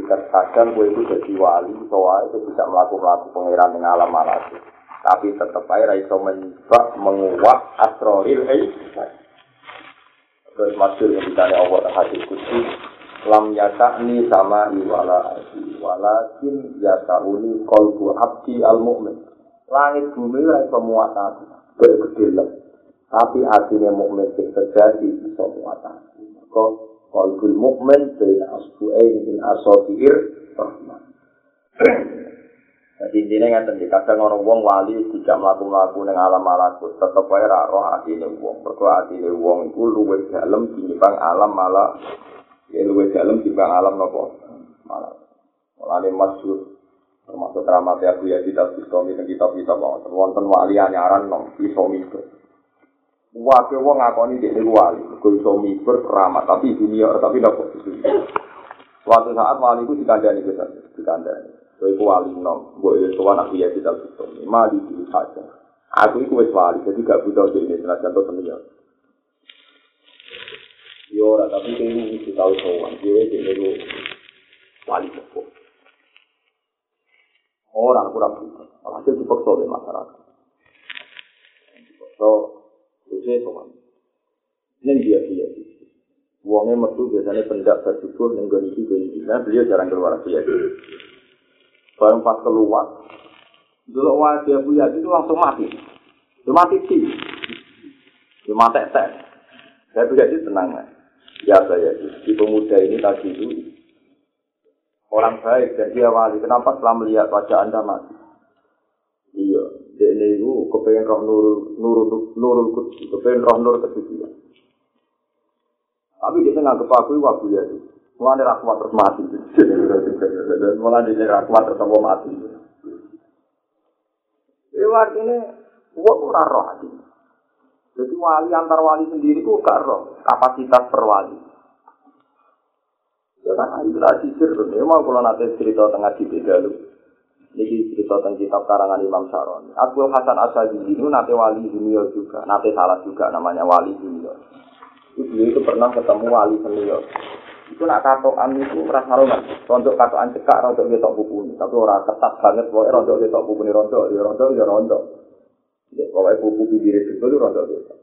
Ketika kadang gue itu jadi wali, soalnya itu bisa melakukan pengiran dengan alam alam Tapi tetap aja itu mencoba menguak asroril eh. Terus masuk yang ditanya Allah hadis kudus. Lam ni sama iwala adi. Walakin yasa'uni kolbu abdi al mu'min. Langit bumi lah itu muat aku. Bergede Tapi hatinya mu'min bisa muat aku. Kok qalbul mukmin baina asbu'ain min asabiir rahman Jadi intinya nggak kadang orang wong wali tidak melakukan laku neng alam malaku, tetap aja roh hati ini wong. Berku hati ini wong itu luwe dalam timbang alam malah, ya luwe dalam timbang alam nopo malah. Mulane masyhur termasuk keramat ya bu ya kita bistomi dan kita bisa mau wonten wali anyaran nom bistomi itu. Wakil wong ngakoni dia ini wali, gue iso mikir keramat, tapi dunia, tapi dapat Suatu saat wali itu dikandani kita, dikandani. Gue itu wali nom, gue itu anak dia kita bisa, mali dulu saja. Aku itu wes wali, jadi gak butuh di ini, senajan tuh dunia. Yo, tapi ini mesti tahu soal, dia ini wali sepuh. Orang kurang butuh, dia dipaksa oleh masyarakat. So, Terusnya sopan. Ini dia dia. Uangnya metu biasanya pendak bersyukur gani itu gani Nah beliau jarang keluar dia. Barang pas keluar, dulu wajah Buya itu langsung mati. Itu mati sih. Itu mati tek. Saya Buya itu tenang lah. Ya saya di pemuda ini tadi itu orang baik dan dia wali. Kenapa setelah melihat wajah anda mati? Iya, Dene iku kepengin roh nur nur nur kudus, kepengin roh nur kesucian. Tapi dia nggak kepaku waktu ya. Mulane ra kuat terus mati. Mulane dia ra kuat terus mati. Lewat ini, gua ora roh hati. Jadi wali antar wali sendiri ku gak roh kapasitas perwali. Ya kan itu lah sisir tuh. Memang kalau nanti cerita tengah di lu. Ini cerita tentang kitab karangan Imam Syaron. Abu Hasan Asadi ini nanti wali junior juga, nanti salah juga namanya wali junior. Itu itu pernah ketemu wali senior. Itu nak katoan itu merasa roman. Rontok katoan cekak, rontok dia buku ini. Tapi orang ketat banget, pokoknya rontok dia tok buku ini rontok, dia rontok, dia rontok. Ya, pokoknya buku pinggir itu itu rontok dia.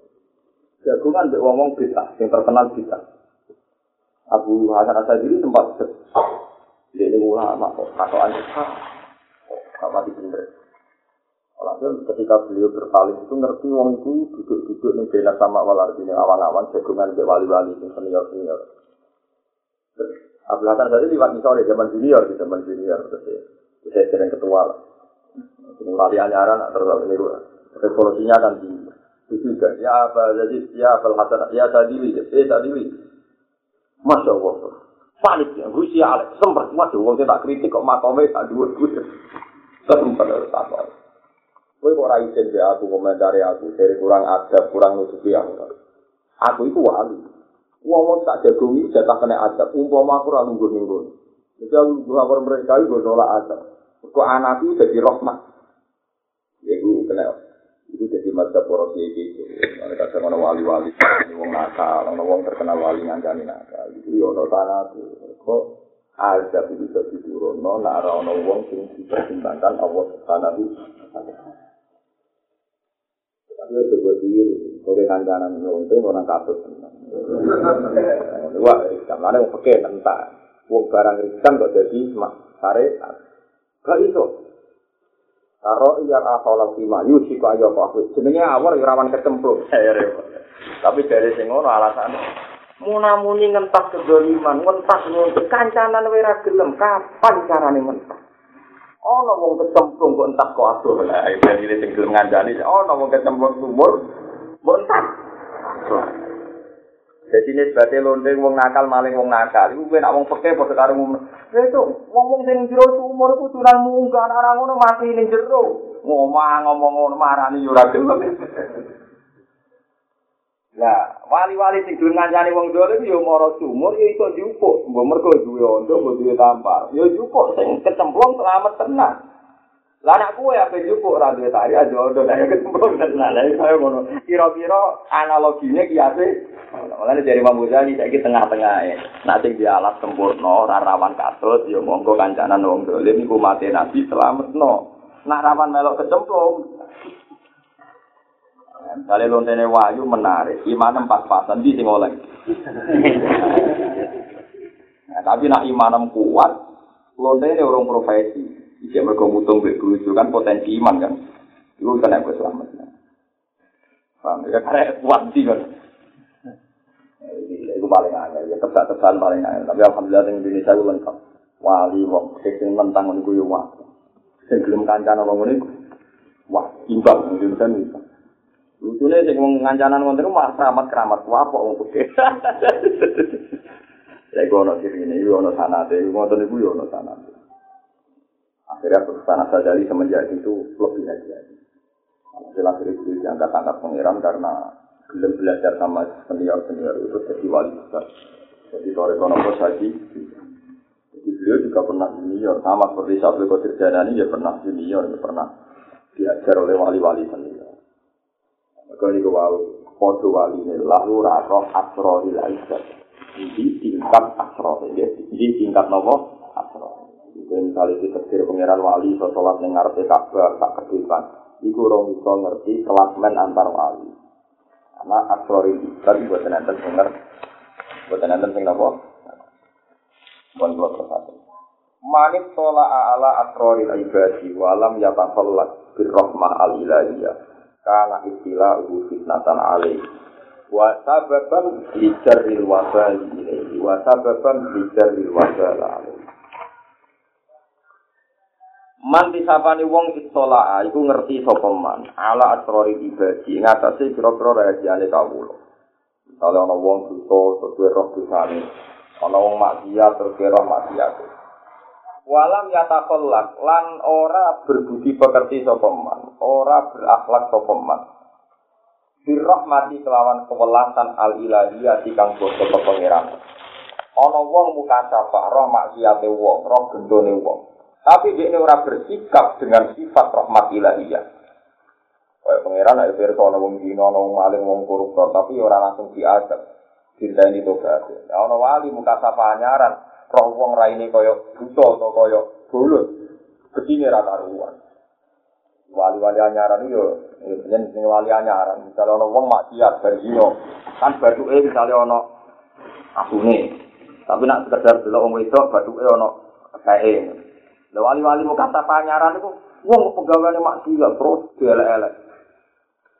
Jagungan dia ngomong bisa, yang terkenal bisa. Abu Hasan Asadi ini sempat dia ini ulama kok katoan cekak. Sama di bener. Alhasil ketika beliau berpaling itu ngerti wong itu duduk-duduk nih bela sama walar ini awan-awan jagungan be wali-wali itu senior senior. Abdul Hasan tadi lewat sore zaman junior di zaman junior terus ya. Saya sering ketua lah. Ini wali anyaran terus ini revolusinya kan di itu juga ya apa jadi ya Abdul Hasan ya tadi eh tadi Masya Allah. Panik ya, Gusti Alex, sempat, waduh, wong tak kritik kok makomnya tak dua Sempat harus takut. Kowe kok ora isin be aku komentari aku dari kurang adab, kurang nutupi aku. Aku itu wali. Wong-wong tak jago iki jatah kena adab. Umpama aku ora nunggu nunggu. Jadi aku nunggu mereka itu nolak adab. Kok anakku jadi rahmat. Ya itu kena. Itu jadi mata poros iki. Mereka sama wali-wali. Wong nakal, wong terkenal wali ngandani nakal. Itu yo ono tanah Kok azab itu bisa diturunno nek ora ana wong sing dipertimbangkan Allah Subhanahu wa taala. Itu buat diri, kalau kandanan nonton orang katut. Wah, kamane wong peke nentak. Wong barang riskan kok mak syariat. Gak iso. Karo iya asolat lima yusi kok ayo kok. Jenenge awor ya rawan kecemplung. Tapi dari sing ngono alasane munamuni ngentas kedoliman, ngentas nuntut kancanan wae ra gelem, kapan carane ngentas? Ana wong kecemplung kok entas kok adoh. Lah iki iki sing gelem ngancani, ana wong kecemplung sumur, mbok entas. Jadi ini sebagai londeng wong nakal maling wong nakal. Iku kowe nak wong peke padha karo ngono. Ya itu wong-wong sing jero sumur iku turan munggah ngono mati ning jero. Ngomong ngomong ngono marani yo ora gelem. Lah, wali-wali sing gelem ngancani wong dolim yo mara sumur yo iso diupuk. Mbok mergo duwe ondo, mbok duwe tampar. Yo diupuk sing kecemplung selamat tenang. Lah anak kuwe ape diupuk ora duwe tari aja ondo nek kecemplung tenang. Lah kaya ngono. Kira-kira analogine kiase Mulane dari Imam Ghazali saiki tengah-tengah e. Nek sing di alat sempurna ora rawan katut yo monggo kancanan wong dolim iku mate nabi selametno. Nak rawan melok kecemplung, Kali lontene wayu menarik, imanem pas-pasan di sing oleh. nah, tapi nak imanem kuat, lontene orang profesi. Mergo mutung mbek bojo kan potensi iman kan. Iku kan aku selamat. Paham ya karena kuat sih kan. Itu paling aneh, ya kebetulan paling aneh. Tapi alhamdulillah di Indonesia itu lengkap. Wali, wong, sing mentang niku yo wah. Sing gelem kancana wong niku. Wah, imbang Indonesia niku. Lucunya sing wong ngancanan niku malah keramat-keramat wapok wong putih. Lek ono sing ngene iki ono sanate, ngoten niku yo ono sanate. Akhirnya perusahaan sadari semenjak itu lebih lagi. Hasil akhirnya itu diangkat-angkat pengiran karena belum belajar sama senior-senior itu jadi wali besar. Jadi sore kono saji. Jadi beliau juga pernah junior, sama seperti Sabri Qadir Janani, dia pernah junior, dia pernah diajar oleh wali-wali senior. Maka ini kewau, podo wali ini, lalu raro asroril aisyah. Ini tingkat asroril, ya. Ini tingkat nopo asroril. Itu misalnya di tafsir pengiran wali, so sholat yang ngerti kabar, tak kedepan. Iku orang bisa ngerti kelasmen antar wali. Karena asroril aisyah, buat nanti denger. Buat nanti sing nopo. Buat buat persatu. Manit tola ala asroril ibadi, walam yatafallat birrohmah al-ilahiyah. Kana istilah ubu fitnatan alaih. Wa sababan lijarril wasali ilaihi. Wa sababan lijarril wasali alaih Man disapani wong istola iku ngerti sapa man. Ala asrori ibadi ngatasi kira-kira rahasiane kawula. Misale ana wong dosa terus roh dosane, ana wong maksiat terus roh maksiat. Walam yatakollak lan ora berbudi pekerti sapa man ora berakhlak sapa man. Birahmati kelawan kewelasan al ilahiyah kang basa pangeran. Ana wong muka sapa roh maksiate wong roh gendone wong. Tapi dia ora bersikap dengan sifat rahmat ilahiyah. Kayak pangeran ayo pirsa ana wong ana wong maling wong koruptor tapi ora langsung diadab dinteni tobat. Ya ana wali muka sapa anyaran roh wong raine kaya buta atau kaya bulut begini rata ruan wali-wali anyaran yo yen sing wali anyaran. Misalnya ana wong maksiat bar dino kan batuke misale ana asune. Tapi nak sekedar delok wong wedok batuke ana kae lha wali-wali mau kata panyaran iku wong pegaweane maksiat terus dielek-elek.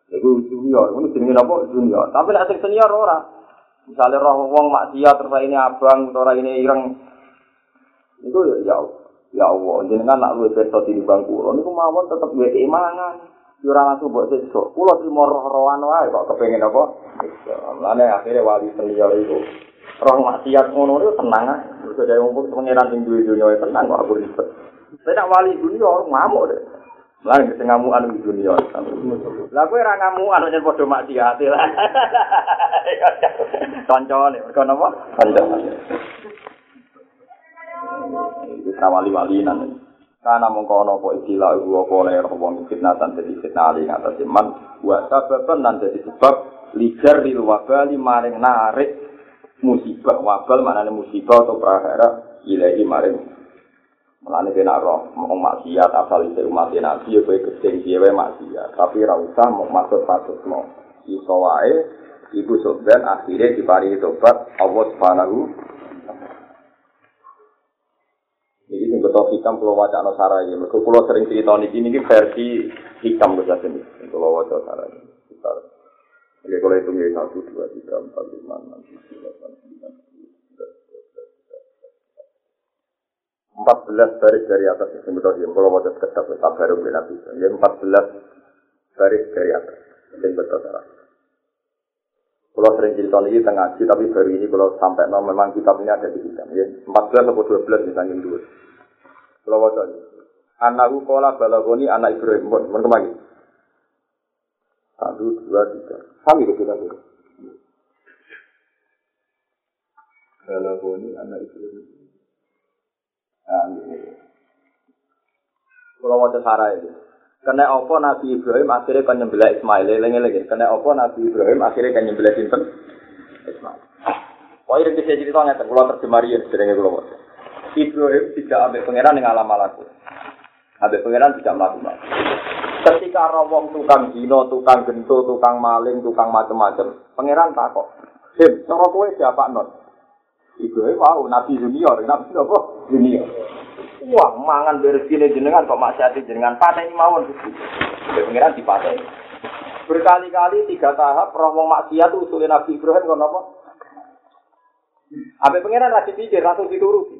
Iku junior, ini jenenge apa junior. Tapi nek sing senior ora, Misalnya roh wong maksiat terus ini abang atau ini ireng. Itu ya ya ya Allah, jenengan nak luwih beto di bang kula niku mawon tetep duwe keimangan. Ora langsung mbok sesuk. Kula trimo roh-rohan wae kok kepengin apa? Lane akhirnya wali senior itu roh maksiat ngono itu tenang. Terus ada wong pengiran sing duwe dunya tenang kok aku ribet. Saya wali dunia ngamuk deh. Lah sing ngamukan di dunia. Lah kowe ora ngamukan yen padha maksiat lah. Kancane, mergo napa? Kancane. Iki wali-wali nan. Kana mongko ana apa istilah iku apa oleh wong fitnatan dadi fitnah ali ngatas iman wa sababan nan dadi sebab lijar lil wabali maring narik musibah wabal maknane musibah atau prahara ilahi maring Mulane kena roh mau maksiat asal itu umat nabi ya kowe gedeng dhewe maksiat tapi ra usah mau maksud patut mau iso wae ibu sobat akhirnya diparingi tobat Allah Subhanahu Jadi sing atau hikam kalau wajah no. Mereka kalau sering cerita ini ini versi hikam bisa sini. Kalau wajah sarai. Oke, kalau itu ini satu, dua, tiga, empat, lima, enam, tujuh, delapan, sembilan, empat belas baris dari atas itu ya kalau mau ketap tetap baru bina bisa ya empat belas baris dari atas yang betul salah kalau sering cerita ini tengah tapi baru ini kalau sampai no memang kitab ini ada di kitab ya empat belas atau dua belas misalnya dulu. Kalau mau anakku kola balagoni anak Ibrahim. Mau ke mana? Satu dua tiga. Kami ke kita dulu. Balagoni anak Ibrahim Kalau mau cara itu, kena apa Nabi Ibrahim akhirnya kan nyembelah Ismail, lagi lagi. Kena apa Nabi Ibrahim akhirnya kan nyembelah Sinten Ismail. Oh ini bisa cerita nggak? Kalau terjemarian sebenarnya kalau mau. Ibrahim tidak ambil pangeran dengan alam malaku. Ambil pangeran tidak melakukan. Ketika rawong tukang dino, tukang gento, tukang maling, tukang macam-macam, pangeran takut. Him, cara kue siapa non? Ibrahim wow, Nabi junior, Nabi apa? Junior. Wah, mangan bersih jenengan kok masih hati jenengan pateni mawon. Pengiran dipateni. Berkali-kali tiga tahap rombong maksiat usulnya Nabi Ibrahim kon apa? Apa pengiran lagi pikir langsung dituruti.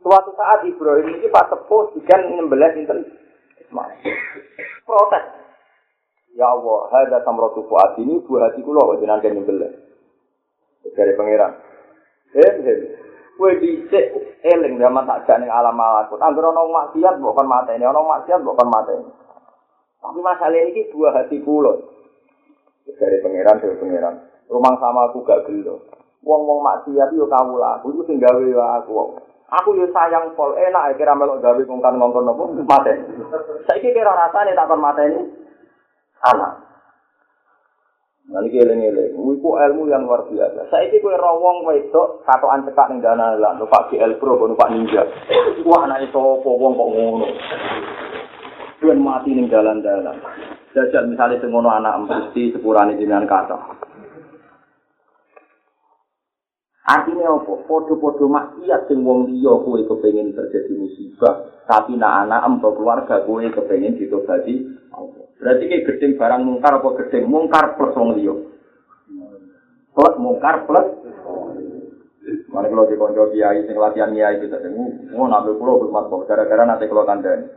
Suatu saat Ibrahim ini pas sepuh ikan nyembelih sinten Ismail. Protes. Ya Allah, hada samratu fuad ini buah hati kula kok jenengan nyembelih. Dari pangeran. Hem hem. Kue dicek eling zaman tak ning alam malakut. Angger ana maksiat mbok kon mateni, ana maksiat mbok kon mateni. Tapi masalah ini dua hati kula. Dari pangeran dari pangeran. Rumah sama aku gak gelo. Wong-wong maksiat yo kawula. Aku iku sing gawe aku. Aku yo sayang pol enak kira melok gawe kongkan ngongkon nopo mateni. Saiki kira rasane tak kon mateni. Anak. Nanti keliling keliling, wiku ilmu yang luar biasa. Saya ini kue rawong wedok, satu cekak ning dana lah, numpak GL Pro, numpak Ninja. Wah, anak itu wong kok ngono. Tuan mati ning jalan-jalan. Jajal misalnya semono anak mesti sepurane jenengan kata. Artinya apa? Podo-podo maksiat sing wong liya kowe kepengin terjadi musibah, tapi nak anak empo keluarga kowe kepengin ditobati Allah. Berarti kayak gedeng barang mungkar apa gedeng mungkar plus wong liya. Plus mungkar plus. Mana kalau di konco kiai sing latihan kiai itu tadi, mau nambah pulau bermat kok gara-gara nanti kalau kandang.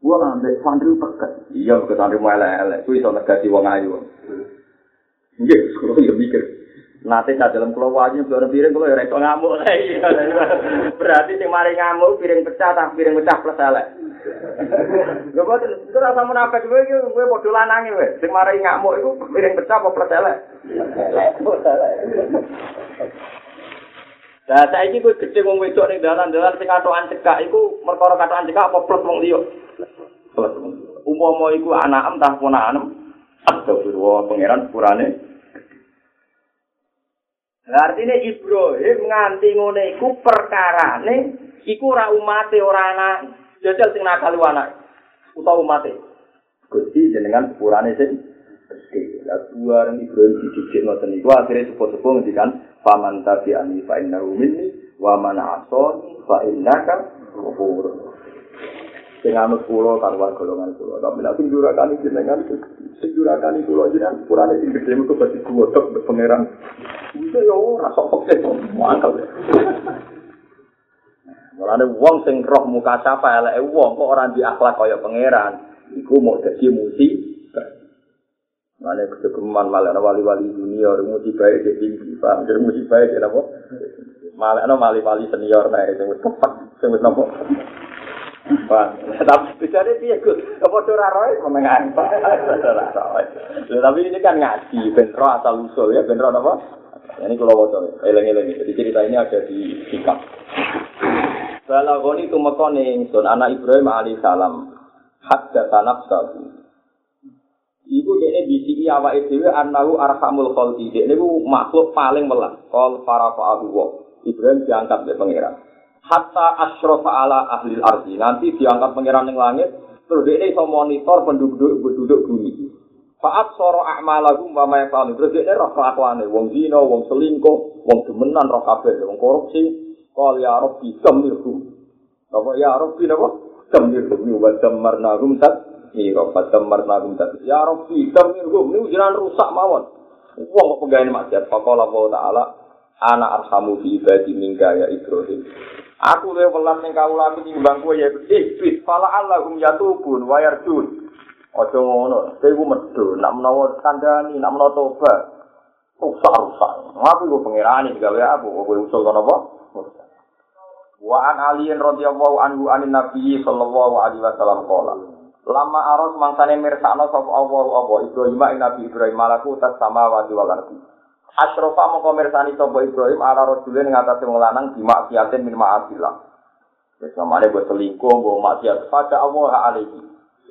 Gua nambah santri pekat. Iya, ke santri mau elek-elek. Gue iso negasi wong ayu. Iya, sekolah ya mikir. Nanti saat dalam pulau wajib keluar piring kalau ya ngamuk. Berarti sing mari ngamuk piring pecah, tak piring pecah plus elek. Lha kok itu rasa munafik kowe iki kowe padha lanange kowe. Sing marai ngamuk iku piring pecah apa plus elek? Lah saiki kowe gedhe wong wedok ning dalan-dalan sing katokan cekak iku perkara katokan cekak apa plus wong liya? Umpama iku anak em tah ponakan Astagfirullah pangeran sepurane. Lah artine Ibrahim nganti ngene iku perkarane iku ora umate ora anak. Jajal sing nakal anak utawa umate. Gusti jenengan sepurane sing gede. Lah dua orang Ibrahim dididik ngoten niku akhire sepo-sepo ngendikan paman tabi ani fa innahu minni wa man asani fa innaka ghafur. Sing anut kula karo golongan kula. Tapi nek sing durakani jenengan sing durakani kula jenengan sepurane sing gede metu pasti kuwotok pangeran. Bisa yo ora sok kok mangkel. Mulane wong sing roh muka sapa eleke wong kok ora di akhlak kaya pangeran, iku mau dadi musi. Mulane kegeman malah wali-wali dunia musibah iki tinggi, Pak. Jadi musibah iki apa? Malah ana wali-wali senior nek sing wis tepat, sing wis nopo. Pak, tapi bicara dia gus, apa ora roe mengenai Pak. Tapi ini kan ngaji, benro asal usul ya, benro apa? Ini kalau wajah, eleng-eleng. Jadi cerita ini ada di sikap. Balagoni tumekone ingsun anak Ibrahim alaihi salam hadda tanafsahu. Iku dene bisi awake dhewe annahu arhamul khalqi. Dene ku makhluk paling welas. Qol farafa wa. Ibrahim diangkat oleh pangeran. Hatta asyrafa ala ahli ardi. Nanti diangkat pangeran ning langit. Terus dia iso monitor penduduk penduduk bumi. Faat soro a'malahum wa ma. Terus dia roh kelakuane wong zina, wong selingkuh, wong demenan roh kabeh, wong korupsi, Kal ya Rabbi samilhu. Napa ya Rabbi napa? Damirhum wa damarnahum tat mira wa damarnahum tat. Ya Rabbi damirhum niku jenengan rusak mawon. Wong kok penggawe maksiat faqala Allah taala ana arhamu bi ibadi mingga ya Ibrahim. Aku le welas ning kawula aku timbang kowe ya iblis fala allahum yatubun wa yarjun. Aja ngono, ku medho, nak menawa kandhani, nak menawa tobat. Rusak-rusak. Aku iku pangerane digawe aku, kowe usul kono apa? Wa an aliyin radhiyallahu anhu anin nabi sallallahu alaihi wasallam qala. Lama aros mangsane mirsakno sapa Allah apa Ibrahim ing Nabi Ibrahim malaku tas samawati wal ardi. Asrofa mongko mirsani sapa Ibrahim ala rajulin ing atase wong lanang di maksiatin min ma'asillah. Wis samane buat selingkuh, mbok maksiat pada Allah alaihi.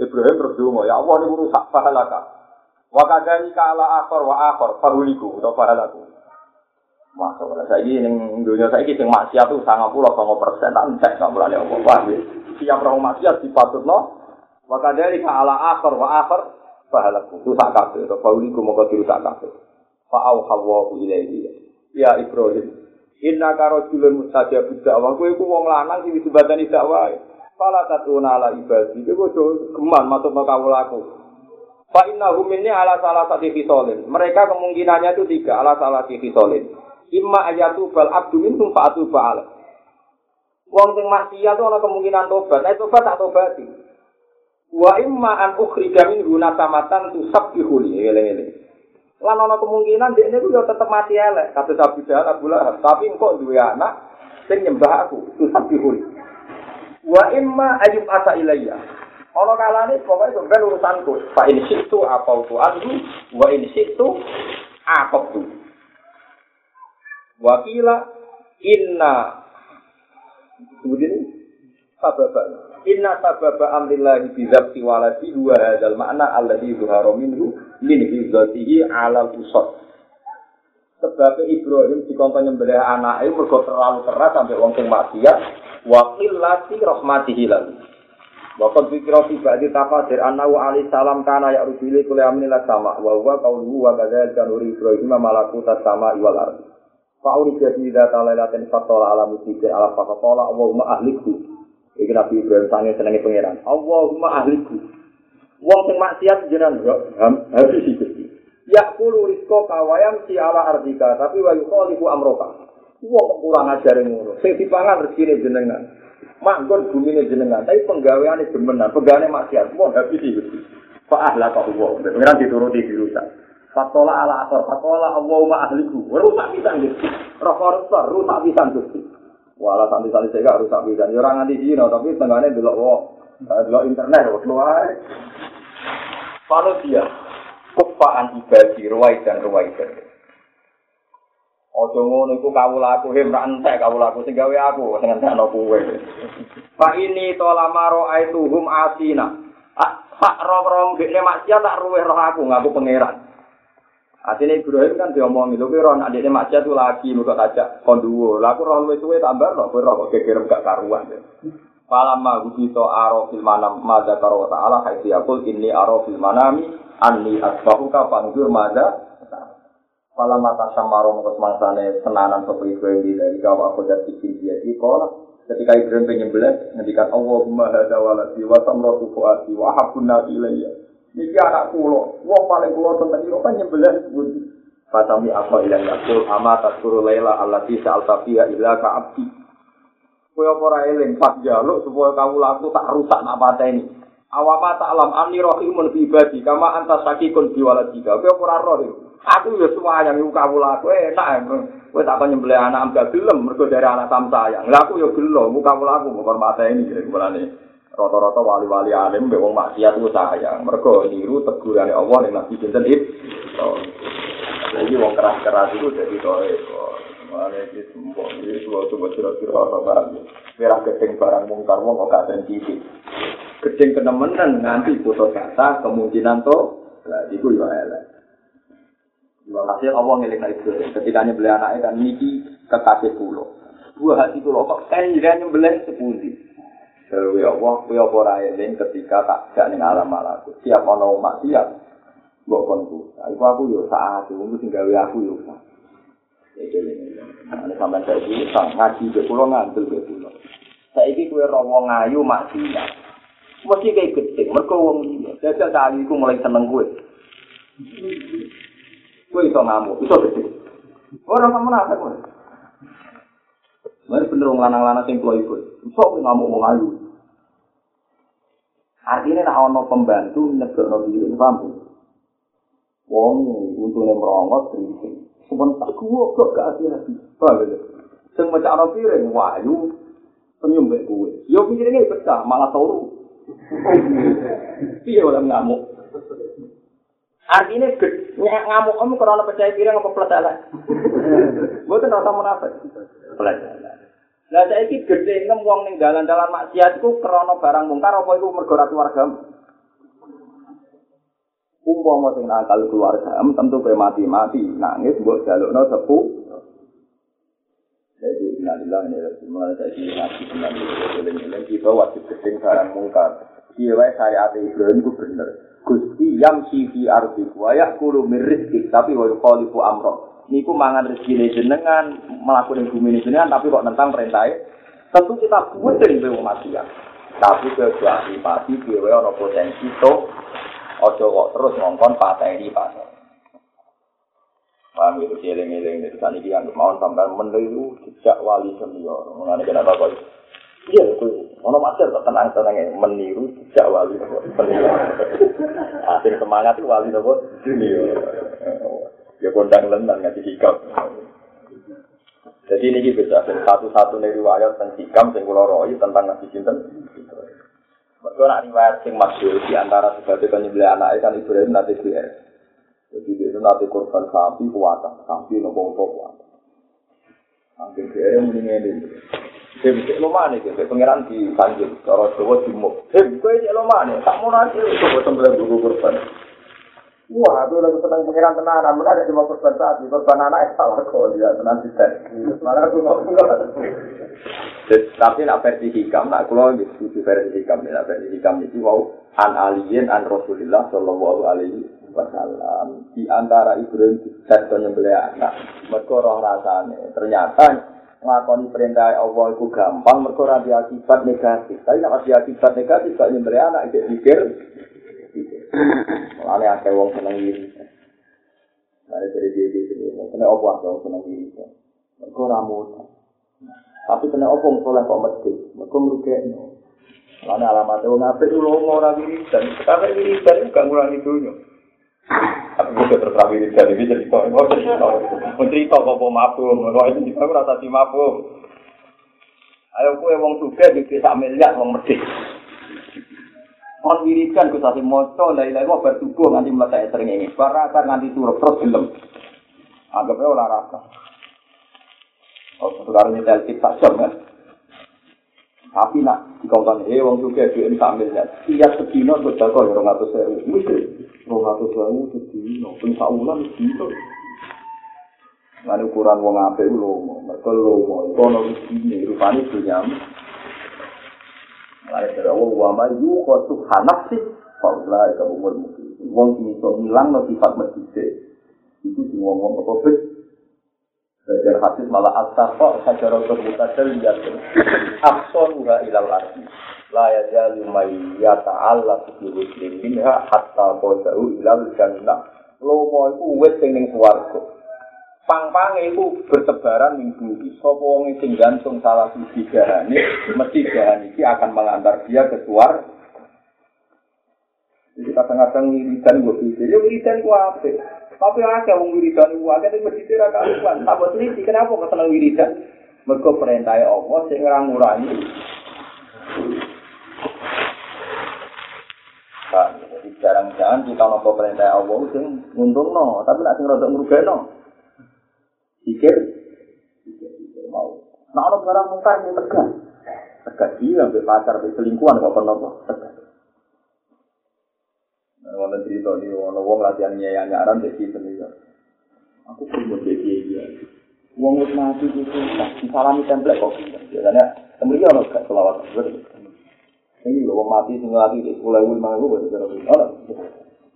Ibrahim berdua, ya Allah ini rusak pahalaka. Wa kadani kala akhor wa akhor fahuliku atau pahalaku. Masa wala saiki ning dunya saiki sing maksiat tuh 90 persen tak cek gak mulane apa paham ya. Siap roh maksiat dipatutno. Wa kadani kala akhor wa akhor pahalaku. Rusak kabeh atau fahuliku moko dirusak kabeh. Fa'au hawa ilaihi. Ya Ibrahim. Inna karo julun mustajab dakwah. Kowe ku wong lanang sing disebutani dakwah. Fala tatuna ala ibadi. Kowe kudu geman masuk ke kawulaku. Fa innahum minni ala salah satu fisolin. Mereka kemungkinannya itu tiga ala salah satu fisolin. Imma ayatu bal abdu minhum fa'atu ba'ala. Wong sing maksiat itu ana kemungkinan tobat. Nek tobat tak tobati. Wa imma an ukhrija minhu nasamatan tusabbihu li. Eleng-eleng. lan ana kemungkinan dia ini juga tetap mati elek Abu Jahal Abu Lahab tapi engkau dua anak sing nyembah aku itu sabihul wa imma ayub asa ilayya ana kalane pokoke sampeyan urusanku fa in situ apa tu wa in situ apa tu wakila inna. Kemudian sababa. Inna sababa amrillahi bizabti waladi huwa hadzal makna alladhi zuhara minhu min hizatihi ala usad. Sebab Ibrahim dikongkon nyembelih anake mergo terlalu keras sampai wong sing maksiat wa qillati rahmatihi lalu Waktu pikirah tiba di tafadir anahu alaihi salam kana ya rubili kule sama wa huwa kauluhu wa gazal kanuri Ibrahim malakuta sama iwal ardi Fa'uri jadi data lailatin fatola ala musibah ala fatola Allahumma ahlikhu Iki Nabi Ibrahim sange senenge pangeran. Allahumma ahliku. Wong sing maksiat jenengan habis iki. Ya kulu rizqa kawayam si ala ardika tapi wa yukhalifu amroka. Wong kurang ajar ngono. Sing dipangan rezekine jenengan. Manggon bumine jenengan, tapi penggaweane demenan, penggaweane maksiat. Wong habis iki. Fa ahla Allah. Pangeran dituruti dirusak. Fatola ala asar, fatola Allahumma ahliku. Rusak pisan gitu. Rokor rusak pisan gitu. Wala santri-santri saya rusak bisa. Ya orang nganti Cina, tapi tengahnya delok wong. Delok internet, wong keluar. Kalau dia, kufaan ibadi, ruwai dan ruwai dan. Ojo ngono iku kawula aku hem ra entek kawula aku sing gawe aku sing entek ana kowe. Pak ini to lamaro aituhum asina. Pak rong-rong dekne maksiat tak ruweh roh aku ngaku pangeran. Asine Ibrahim kan diomong itu kira anak dia maksiat tuh lagi muka kaca konduwo. Laku roh luwe suwe tambah loh, kira kok kekirim gak karuan. Falamma gubito aro fil manam madza karo ta'ala haitsi yaqul inni aro fil manami anni asbahuka fanzur madza Falamma tasammaro mengkos mangsane senanan sapa Ibrahim dari kawa aku dan bikin dia di ketika Ibrahim pengen belas ngendikan Allahumma hadza waladi wa samratu fuati wa nasi ilayya Iki anak kulo, wong paling kulo tentang itu kan nyembelah sebuti. Fatami apa ilang yakul ama taskuru layla allati sa'alta fiha illa ka'abdi. Kaya ora eling pas jaluk supaya kamu laku tak rusak nak pateni. Awapa ta'lam amni rahimun bi ibadi kama anta sakikun bi waladika. Kaya ora roh. Aku ya semuanya iku kamu laku enak. Kowe tak nyembelih anak ambek gelem mergo dari anak sam sayang. Lah aku ya gelo, muka kamu laku mau mateni kira-kira rata-rata wali-wali alim mbek wong maksiat ku sayang. Mergo niru tegurane Allah ning Nabi sinten itu. Jadi wong keras-keras itu jadi tore. Mane iki sembo iki suatu coba kira-kira ora barang. Merah gedeng barang mungkar wong kok gak sensitif. Gedeng kenemenan nganti putus kata kemungkinan to lah iku yo elek. Hasil Allah ngelik itu ketika nyembelih anaknya kan niki kekasih pulau. Dua hati pulau kok kan jadi nyembelih sepundi. Dewi Allah, kuwi apa ora eling ketika tak gak ning alam malaku. Siap ana umat siap. Mbok konku. Iku aku yo saat aku sing gawe aku yo. Iki lho. Ana sampeyan iki sak ngaji ke kula ngandel ke kula. Saiki kowe ora wong ayu maksiat. Mesti kayak gede, mereka wong liya. Jajal kali iku mulai seneng kowe. Kowe iso ngamuk, iso gede. Ora sama nafas kowe. Mari bener wong lanang-lanang sing kulo iku. Iso ngamuk wong ayu. Artinya nak ono pembantu nyegokno diri, paham? Wong untune merongot kritik. Sementara gua kok gak hati-hati. Paham ya? Sing mecakno piring, wayu, senyum mbek kowe. Yo pikiringe pecah, malah turu. Piye ora ngamuk? Artinya ngamuk kamu karena percaya diri apa plus elek? Mboten rasa munafik. Plus elek. Lah saiki gedhe ngem wong ning dalan-dalan maksiat iku krana barang mungkar apa iku mergo ra keluarga? Umpama sing nakal keluarga, tentu kowe mati-mati nangis mbok jalukno sepu. Jadi innalillahi wa inna ilaihi raji'un. Jadi ngaji tenan iki kita wajib gedhe barang mungkar. Iya wae syariat Ibrahim ku bener. Gusti yang sifi wa yakulu min rizki tapi wa yukhalifu amro. Niku mangan rezeki jenengan, melakukan bumi jenengan tapi kok tentang perintahnya. Tentu kita buatin be manusia. Tapi kecuali pasti dhewe ana potensi to aja kok terus ngongkon pateni pateni. Paham itu eling-eling dari sana ini yang mau sampai meniru jejak wali senior. Mengenai kenapa kok Iya, ono master kok tenang tenang meniru tidak wali nopo. Asing semangat itu wali nopo dunia. Ya kondang lendang ngaji hikam. Jadi ini bisa satu-satu nih riwayat tentang hikam yang kula roi tentang ngaji cinten. Mereka nak riwayat yang masyur di antara sebagai penyembelih anak kan Ibrahim nanti biar. Jadi itu nanti korban sapi kuatan, sapi nopo kuat. Angin dia mendingin ini. Dim cek lomane iki pangeran di Tanjung, cara Jawa Timur. Dim kowe cek lomane, tak mau coba sembelih guru korban. Wah, aku lagi senang pangeran tenanan, mana ada cuma korban sapi, korban anak salah kok dia tenan tidak. Malah aku ngomong Tapi nak versi hikam, nak kulo setuju versi hikam, nak versi hikam itu wow an alien an Rasulullah Shallallahu Alaihi Wasallam di antara Ibrahim dan penyembelih anak. Mereka roh rasanya ternyata ngakoni perintah Allah itu gampang mereka ora akibat negatif tapi nek akibat negatif kok nyembeli anak iki pikir Mulane akeh wong seneng iri. Mari dari dia di sini, kena apa wong seneng iri. Mereka ora Tapi kena apa soleh kok mesti, mereka merugekno. Mulane alamat wong apik lu ora wiridan, sekarang wiridan gak ngurangi dunya. Tapi gue terus rapi dari ini jadi kok mau cerita, mau cerita kok mau mabuk, mau itu juga rasa di mabuk. Ayo kue wong suka di desa miliar wong medit. Kon wiridan gue sasi moco, dari dari mau bertubuh nanti meletak sering ini. Baraka nanti suruh terus film. Anggapnya olah rasa. Oh, sekarang ini telkit tak jam kan? Tapi nak dikongkan, eh wong juga di sak miliar. Tiap sedino berjago ya orang atas saya. Rong atus wae sedino pun saulan sedino Lalu ukuran wong ape u lomo, mereka itu ada di sini, rupanya senyam. Lalu dari Allah, wa ma yu khotu hanak sih, faula itu umur mungkin. Wong sini so hilang no sifat medise. Itu si wong wong apa bet. Belajar hadis malah asar kok sajarah terbuka lihat. Akson ura ilal arti. la ya jalu mai ya ta'ala muslim minha hatta qadau ilal jannah. Lomo iku wis sing ning swarga. Pang-pange iku bertebaran ning bumi. Sapa wong sing gantung salah siji gahane mesti gahan iki akan mengantar dia ke suar jadi kadang-kadang wiridan gue pikir ya wiridan gue apa tapi akeh wong wiridan gue akeh tapi mesti karuan tak buat teliti kenapa kau seneng wiridan mereka perintah Allah sing ngurangi Jadi jarang-jarang kita nopo perintah Allah sing untung no, tapi nak sing rada ngrugekno. Pikir, pikir mau. Nah, orang barang mungkar ini tegas. Tegas dia, ambil pacar, ambil selingkuhan, kok pernah kok tegas. Wonten cerita di ono wong latihan nyaya nyaran jadi sendiri. Aku pun mau jadi dia. Wong wis mati susah, disalami template kok. Biasanya, kemudian ono gak selawat. Ini lho, mati sing lagi di sekolah ibu ribu buat cara ini. Oh,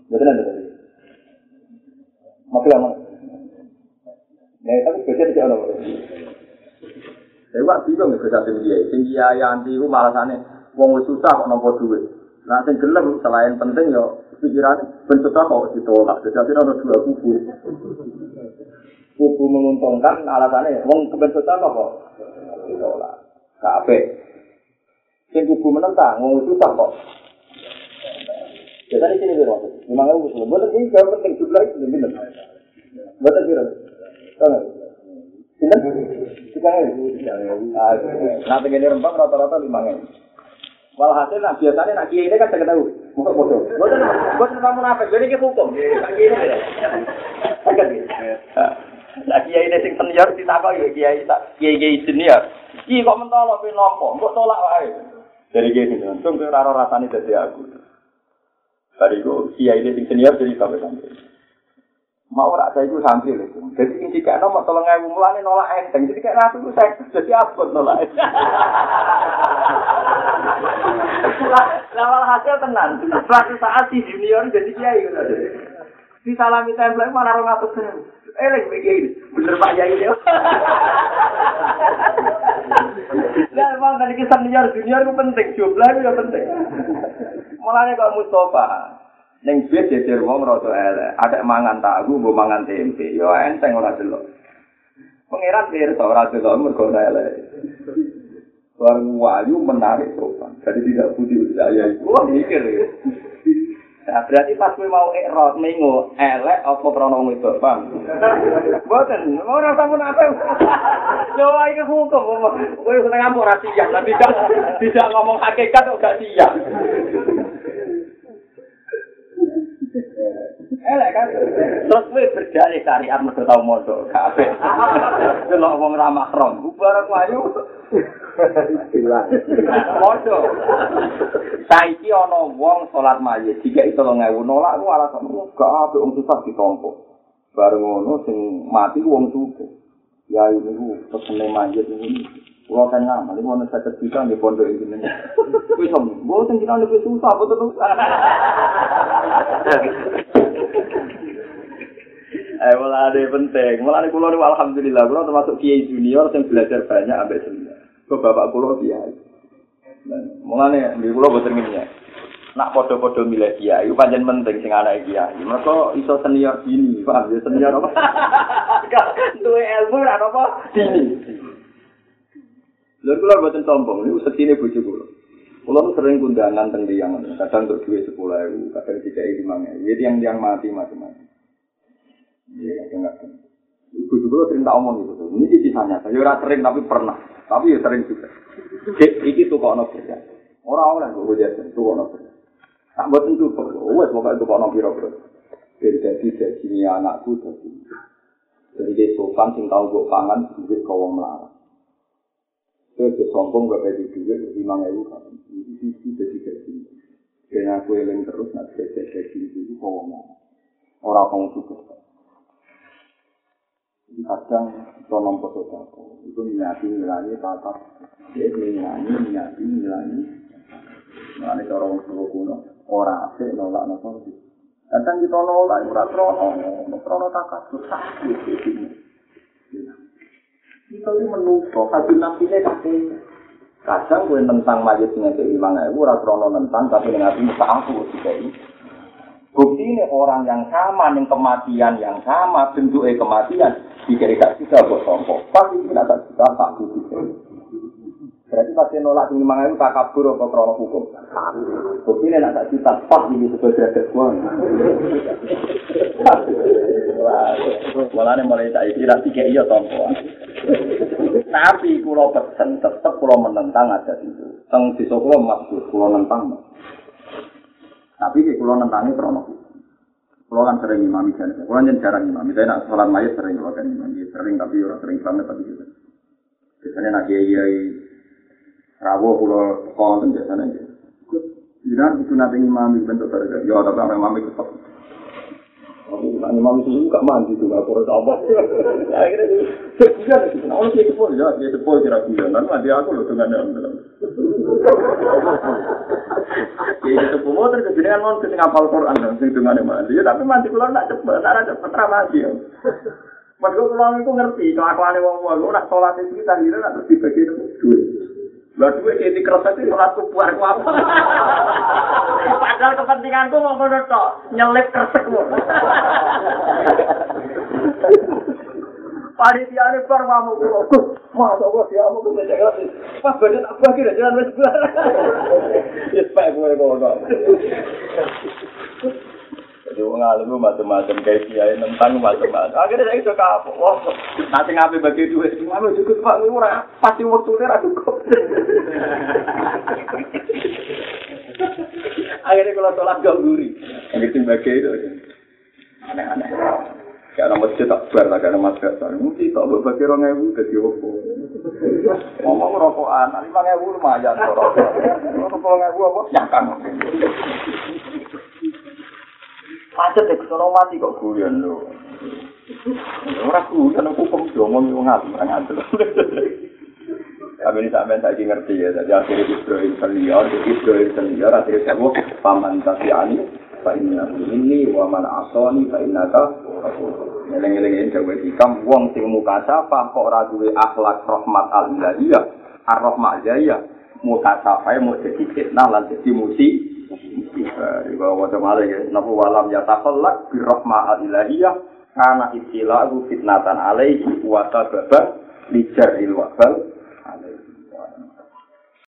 jadi nanti tadi. Mati lama. Tapi kerja tidak ada. Saya kok bingung ya kerja sing kiai. Sing kiai anti ku malasane wong wis susah kok nampa duit. Nah sing gelem selain penting ya pikiran susah kok ditolak. Jadi ada dua kubu. Kubu menguntungkan alasannya wong keben susah kok ditolak. Kabeh. Sing kubu menentang wis susah kok. Jadi sini biro. Memang aku usul. Buat ini gak penting jumlah itu benar. Buat biro. Tahu Sinten? Tiga Nanti gini rempang rata-rata lima ngene. Walhasil nah biasanya nak kiai ini kan tidak tahu. Muka bodoh. Jadi kita hukum. Kiai ini. Agak Nah kiai ini sing senior ditakok ya kiai kiai kiai senior. Ki kok mentolo pe nompo, kok tolak wae. Dari kiai ini langsung ke raro rasane dadi aku. Bariku kiai ini sing senior jadi sampai santri. mau ora saya itu santri lho. Jadi ini kayak nomor tolong ewu mulane nolak enteng. Jadi kayak nabi itu saya jadi abot nolak. Lawal hasil tenan. Suatu saat si junior jadi kiai gitu. Disalami template mana orang atas Eh lagi begini, bener pak Yai dia. Nah emang tadi kisah senior junior itu penting, jumlah itu penting. Mulanya kalau Mustafa, Neng bis jejer wong rada elek, ada mangan tahu, mbok mangan tempe, yo enteng ora delok. Pangeran pirsa ora delok mergo ora elek. Barang wayu menarik sopan. Jadi tidak putih saya itu. Wah mikir ya. Nah, berarti pas gue mau ikrot minggu elek apa krono itu, Bang? Boten, ora sampun apa. Yo iki hukum. Kowe seneng ngomong ra siap, tidak tidak ngomong hakikat kok gak siap. Elek kan. Terus kowe berdalih syariat mergo tau mondok kabeh. Delok wong ra mahram, bubar ayu. Hilang. Mondok. Saiki ana wong salat mayit jika itu 3000 nolak ku alasan gak apik wong susah ditompo. Bareng ngono sing mati wong sugih. Ya ini ku pesene mayit ini. Kulo kan ngamal, ini mau saya cerita di pondok ini. Wih som, gue tengkin lebih susah, betul betul. Eh, malah ada penting. Malah kulo ini alhamdulillah, kulo termasuk kiai junior yang belajar banyak sampai senior. Kok bapak kulo kiai. Mulane di kulo boten ngene. Nak podo-podo milih kiai, itu panjang penting sing anak kiai. Mereka iso senior gini, paham ya senior apa? Dua ilmu apa? Gini. Lalu kalau buatin sombong, ini setine bujuk kulo. Kulo sering kundangan teng liang, kadang untuk duit sepuluh ribu, kadang tiga lima ribu. Jadi yang yang mati macam-macam. Iya, kadang kadang. Bujuk kulo sering tak omong gitu. Ini kisahnya. Saya ora sering tapi pernah. Tapi ya sering juga. Iki tuh kok kerja. Orang-orang kok gue jadi tuh kok kerja. Tak buat itu perlu. Wes pokoknya tuh kok biro biro. Jadi jadi jadi anakku jadi. Jadi dia sopan sing tahu gue pangan, duit kau melarang. Saya sombong gak kayak duit, lima ribu kan. Ini sisi jadi gaji. Dan aku yang terus nak jadi gaji itu mau. Orang kamu suka. Jadi kadang itu nomor sodako. Itu niati nilai tata. Dia niati niati nilai. Mengenai cara orang suruh kuno. Orang asik nolak nolak. Kadang kita nolak, ora krono, krono takut sakit. Kita ini menutup, hati nafsunya kakek. Kadang gue tentang mayat dengan keimang ibu, krono nentang, tapi dengan hati muka aku sih Bukti ini orang yang sama, yang kematian yang sama, bentuknya kematian, jika tidak juga buat sombong. Pasti tidak tak juga tak Berarti pasti nolak tinggi mangai itu tak kabur apa krono hukum. Bukti ini tak juta, pas ini sebagai derajat gua. Malah mulai tak kira tiga iya tompo. Tapi kulo pesen tetep kulo menentang aja itu. Teng desa kulo maksud kulo nentang. Tapi kulo nentangi krono. Kulo kan sering imami jan. Kulo jan jarang imami. Saya nak sholat mayat sering kulo kan imami. Sering tapi orang sering banget tapi juga. Biasanya nak kiai Rawo kulo konten biasanya gitu. Jangan itu nanti imami bentuk pada ya apa imami tetap. Aku nanti imami itu gak mandi tuh gak perlu apa. Akhirnya itu sekian itu. Nah orang sih kepol ya dia kepol kira. Nanti mandi aku loh dengan dalam. Ya itu semua terkejadian mau kesing apal Quran dan sing dengan mandi. Ya tapi mandi kulo nak cepet, nak cepet ramadi ya. Padahal kalau itu ngerti, kelakuan wong wong, nak sholat itu kita kira nak terus dibagi duit. Lah duit jadi kerasa itu sholat kubuar ku apa? Padahal kepentinganku mau ngono tok, nyelip kresek ku. Panitia ini per mamu kulo. Allah, ya Allah, gue jaga sih. Pas badan tak bagi, jangan wes belar. Ya, pak gue ngono. Jadi wong alim ku macam-macam kayak kiai tentang macam-macam. Akhirnya saya suka apa? Wah, nanti ngapain bagi duit? Cuma cukup pak, ini ora pasti waktu ini ra cukup. Akhirnya kalau sholat gak guri, gitu bagi itu aneh-aneh. Nama masjid tak lah, kayak nama madrasah. Mesti tak buat bagi orang ewu, jadi apa? Ngomong rokokan, lima ewu lumayan. Rokok ewu apa? Nyangkang. Macet ya, kesono mati kok. Guyon lho. Ora guyon aku kok ngomong wong ora ngatur. Tapi ini sampai saya ngerti ya, jadi akhirnya Ibrahim seliar, Ibrahim seliar, akhirnya saya paman tafi'ani, fa inna ini, wa man asoni, fa inna ka, ngeleng-ngeleng ini jauh hikam, wong sing muka sapa, kok raduwe akhlak rahmat al-ilahiyah, ar-rahmat jaya, muka sapa, mau jadi fitnah, lan jadi musi, bawah wajah malah ya, nafu walam ya takallak birrohma al-ilahiyah karena istilahu fitnatan alaihi wa sababan lijaril wabal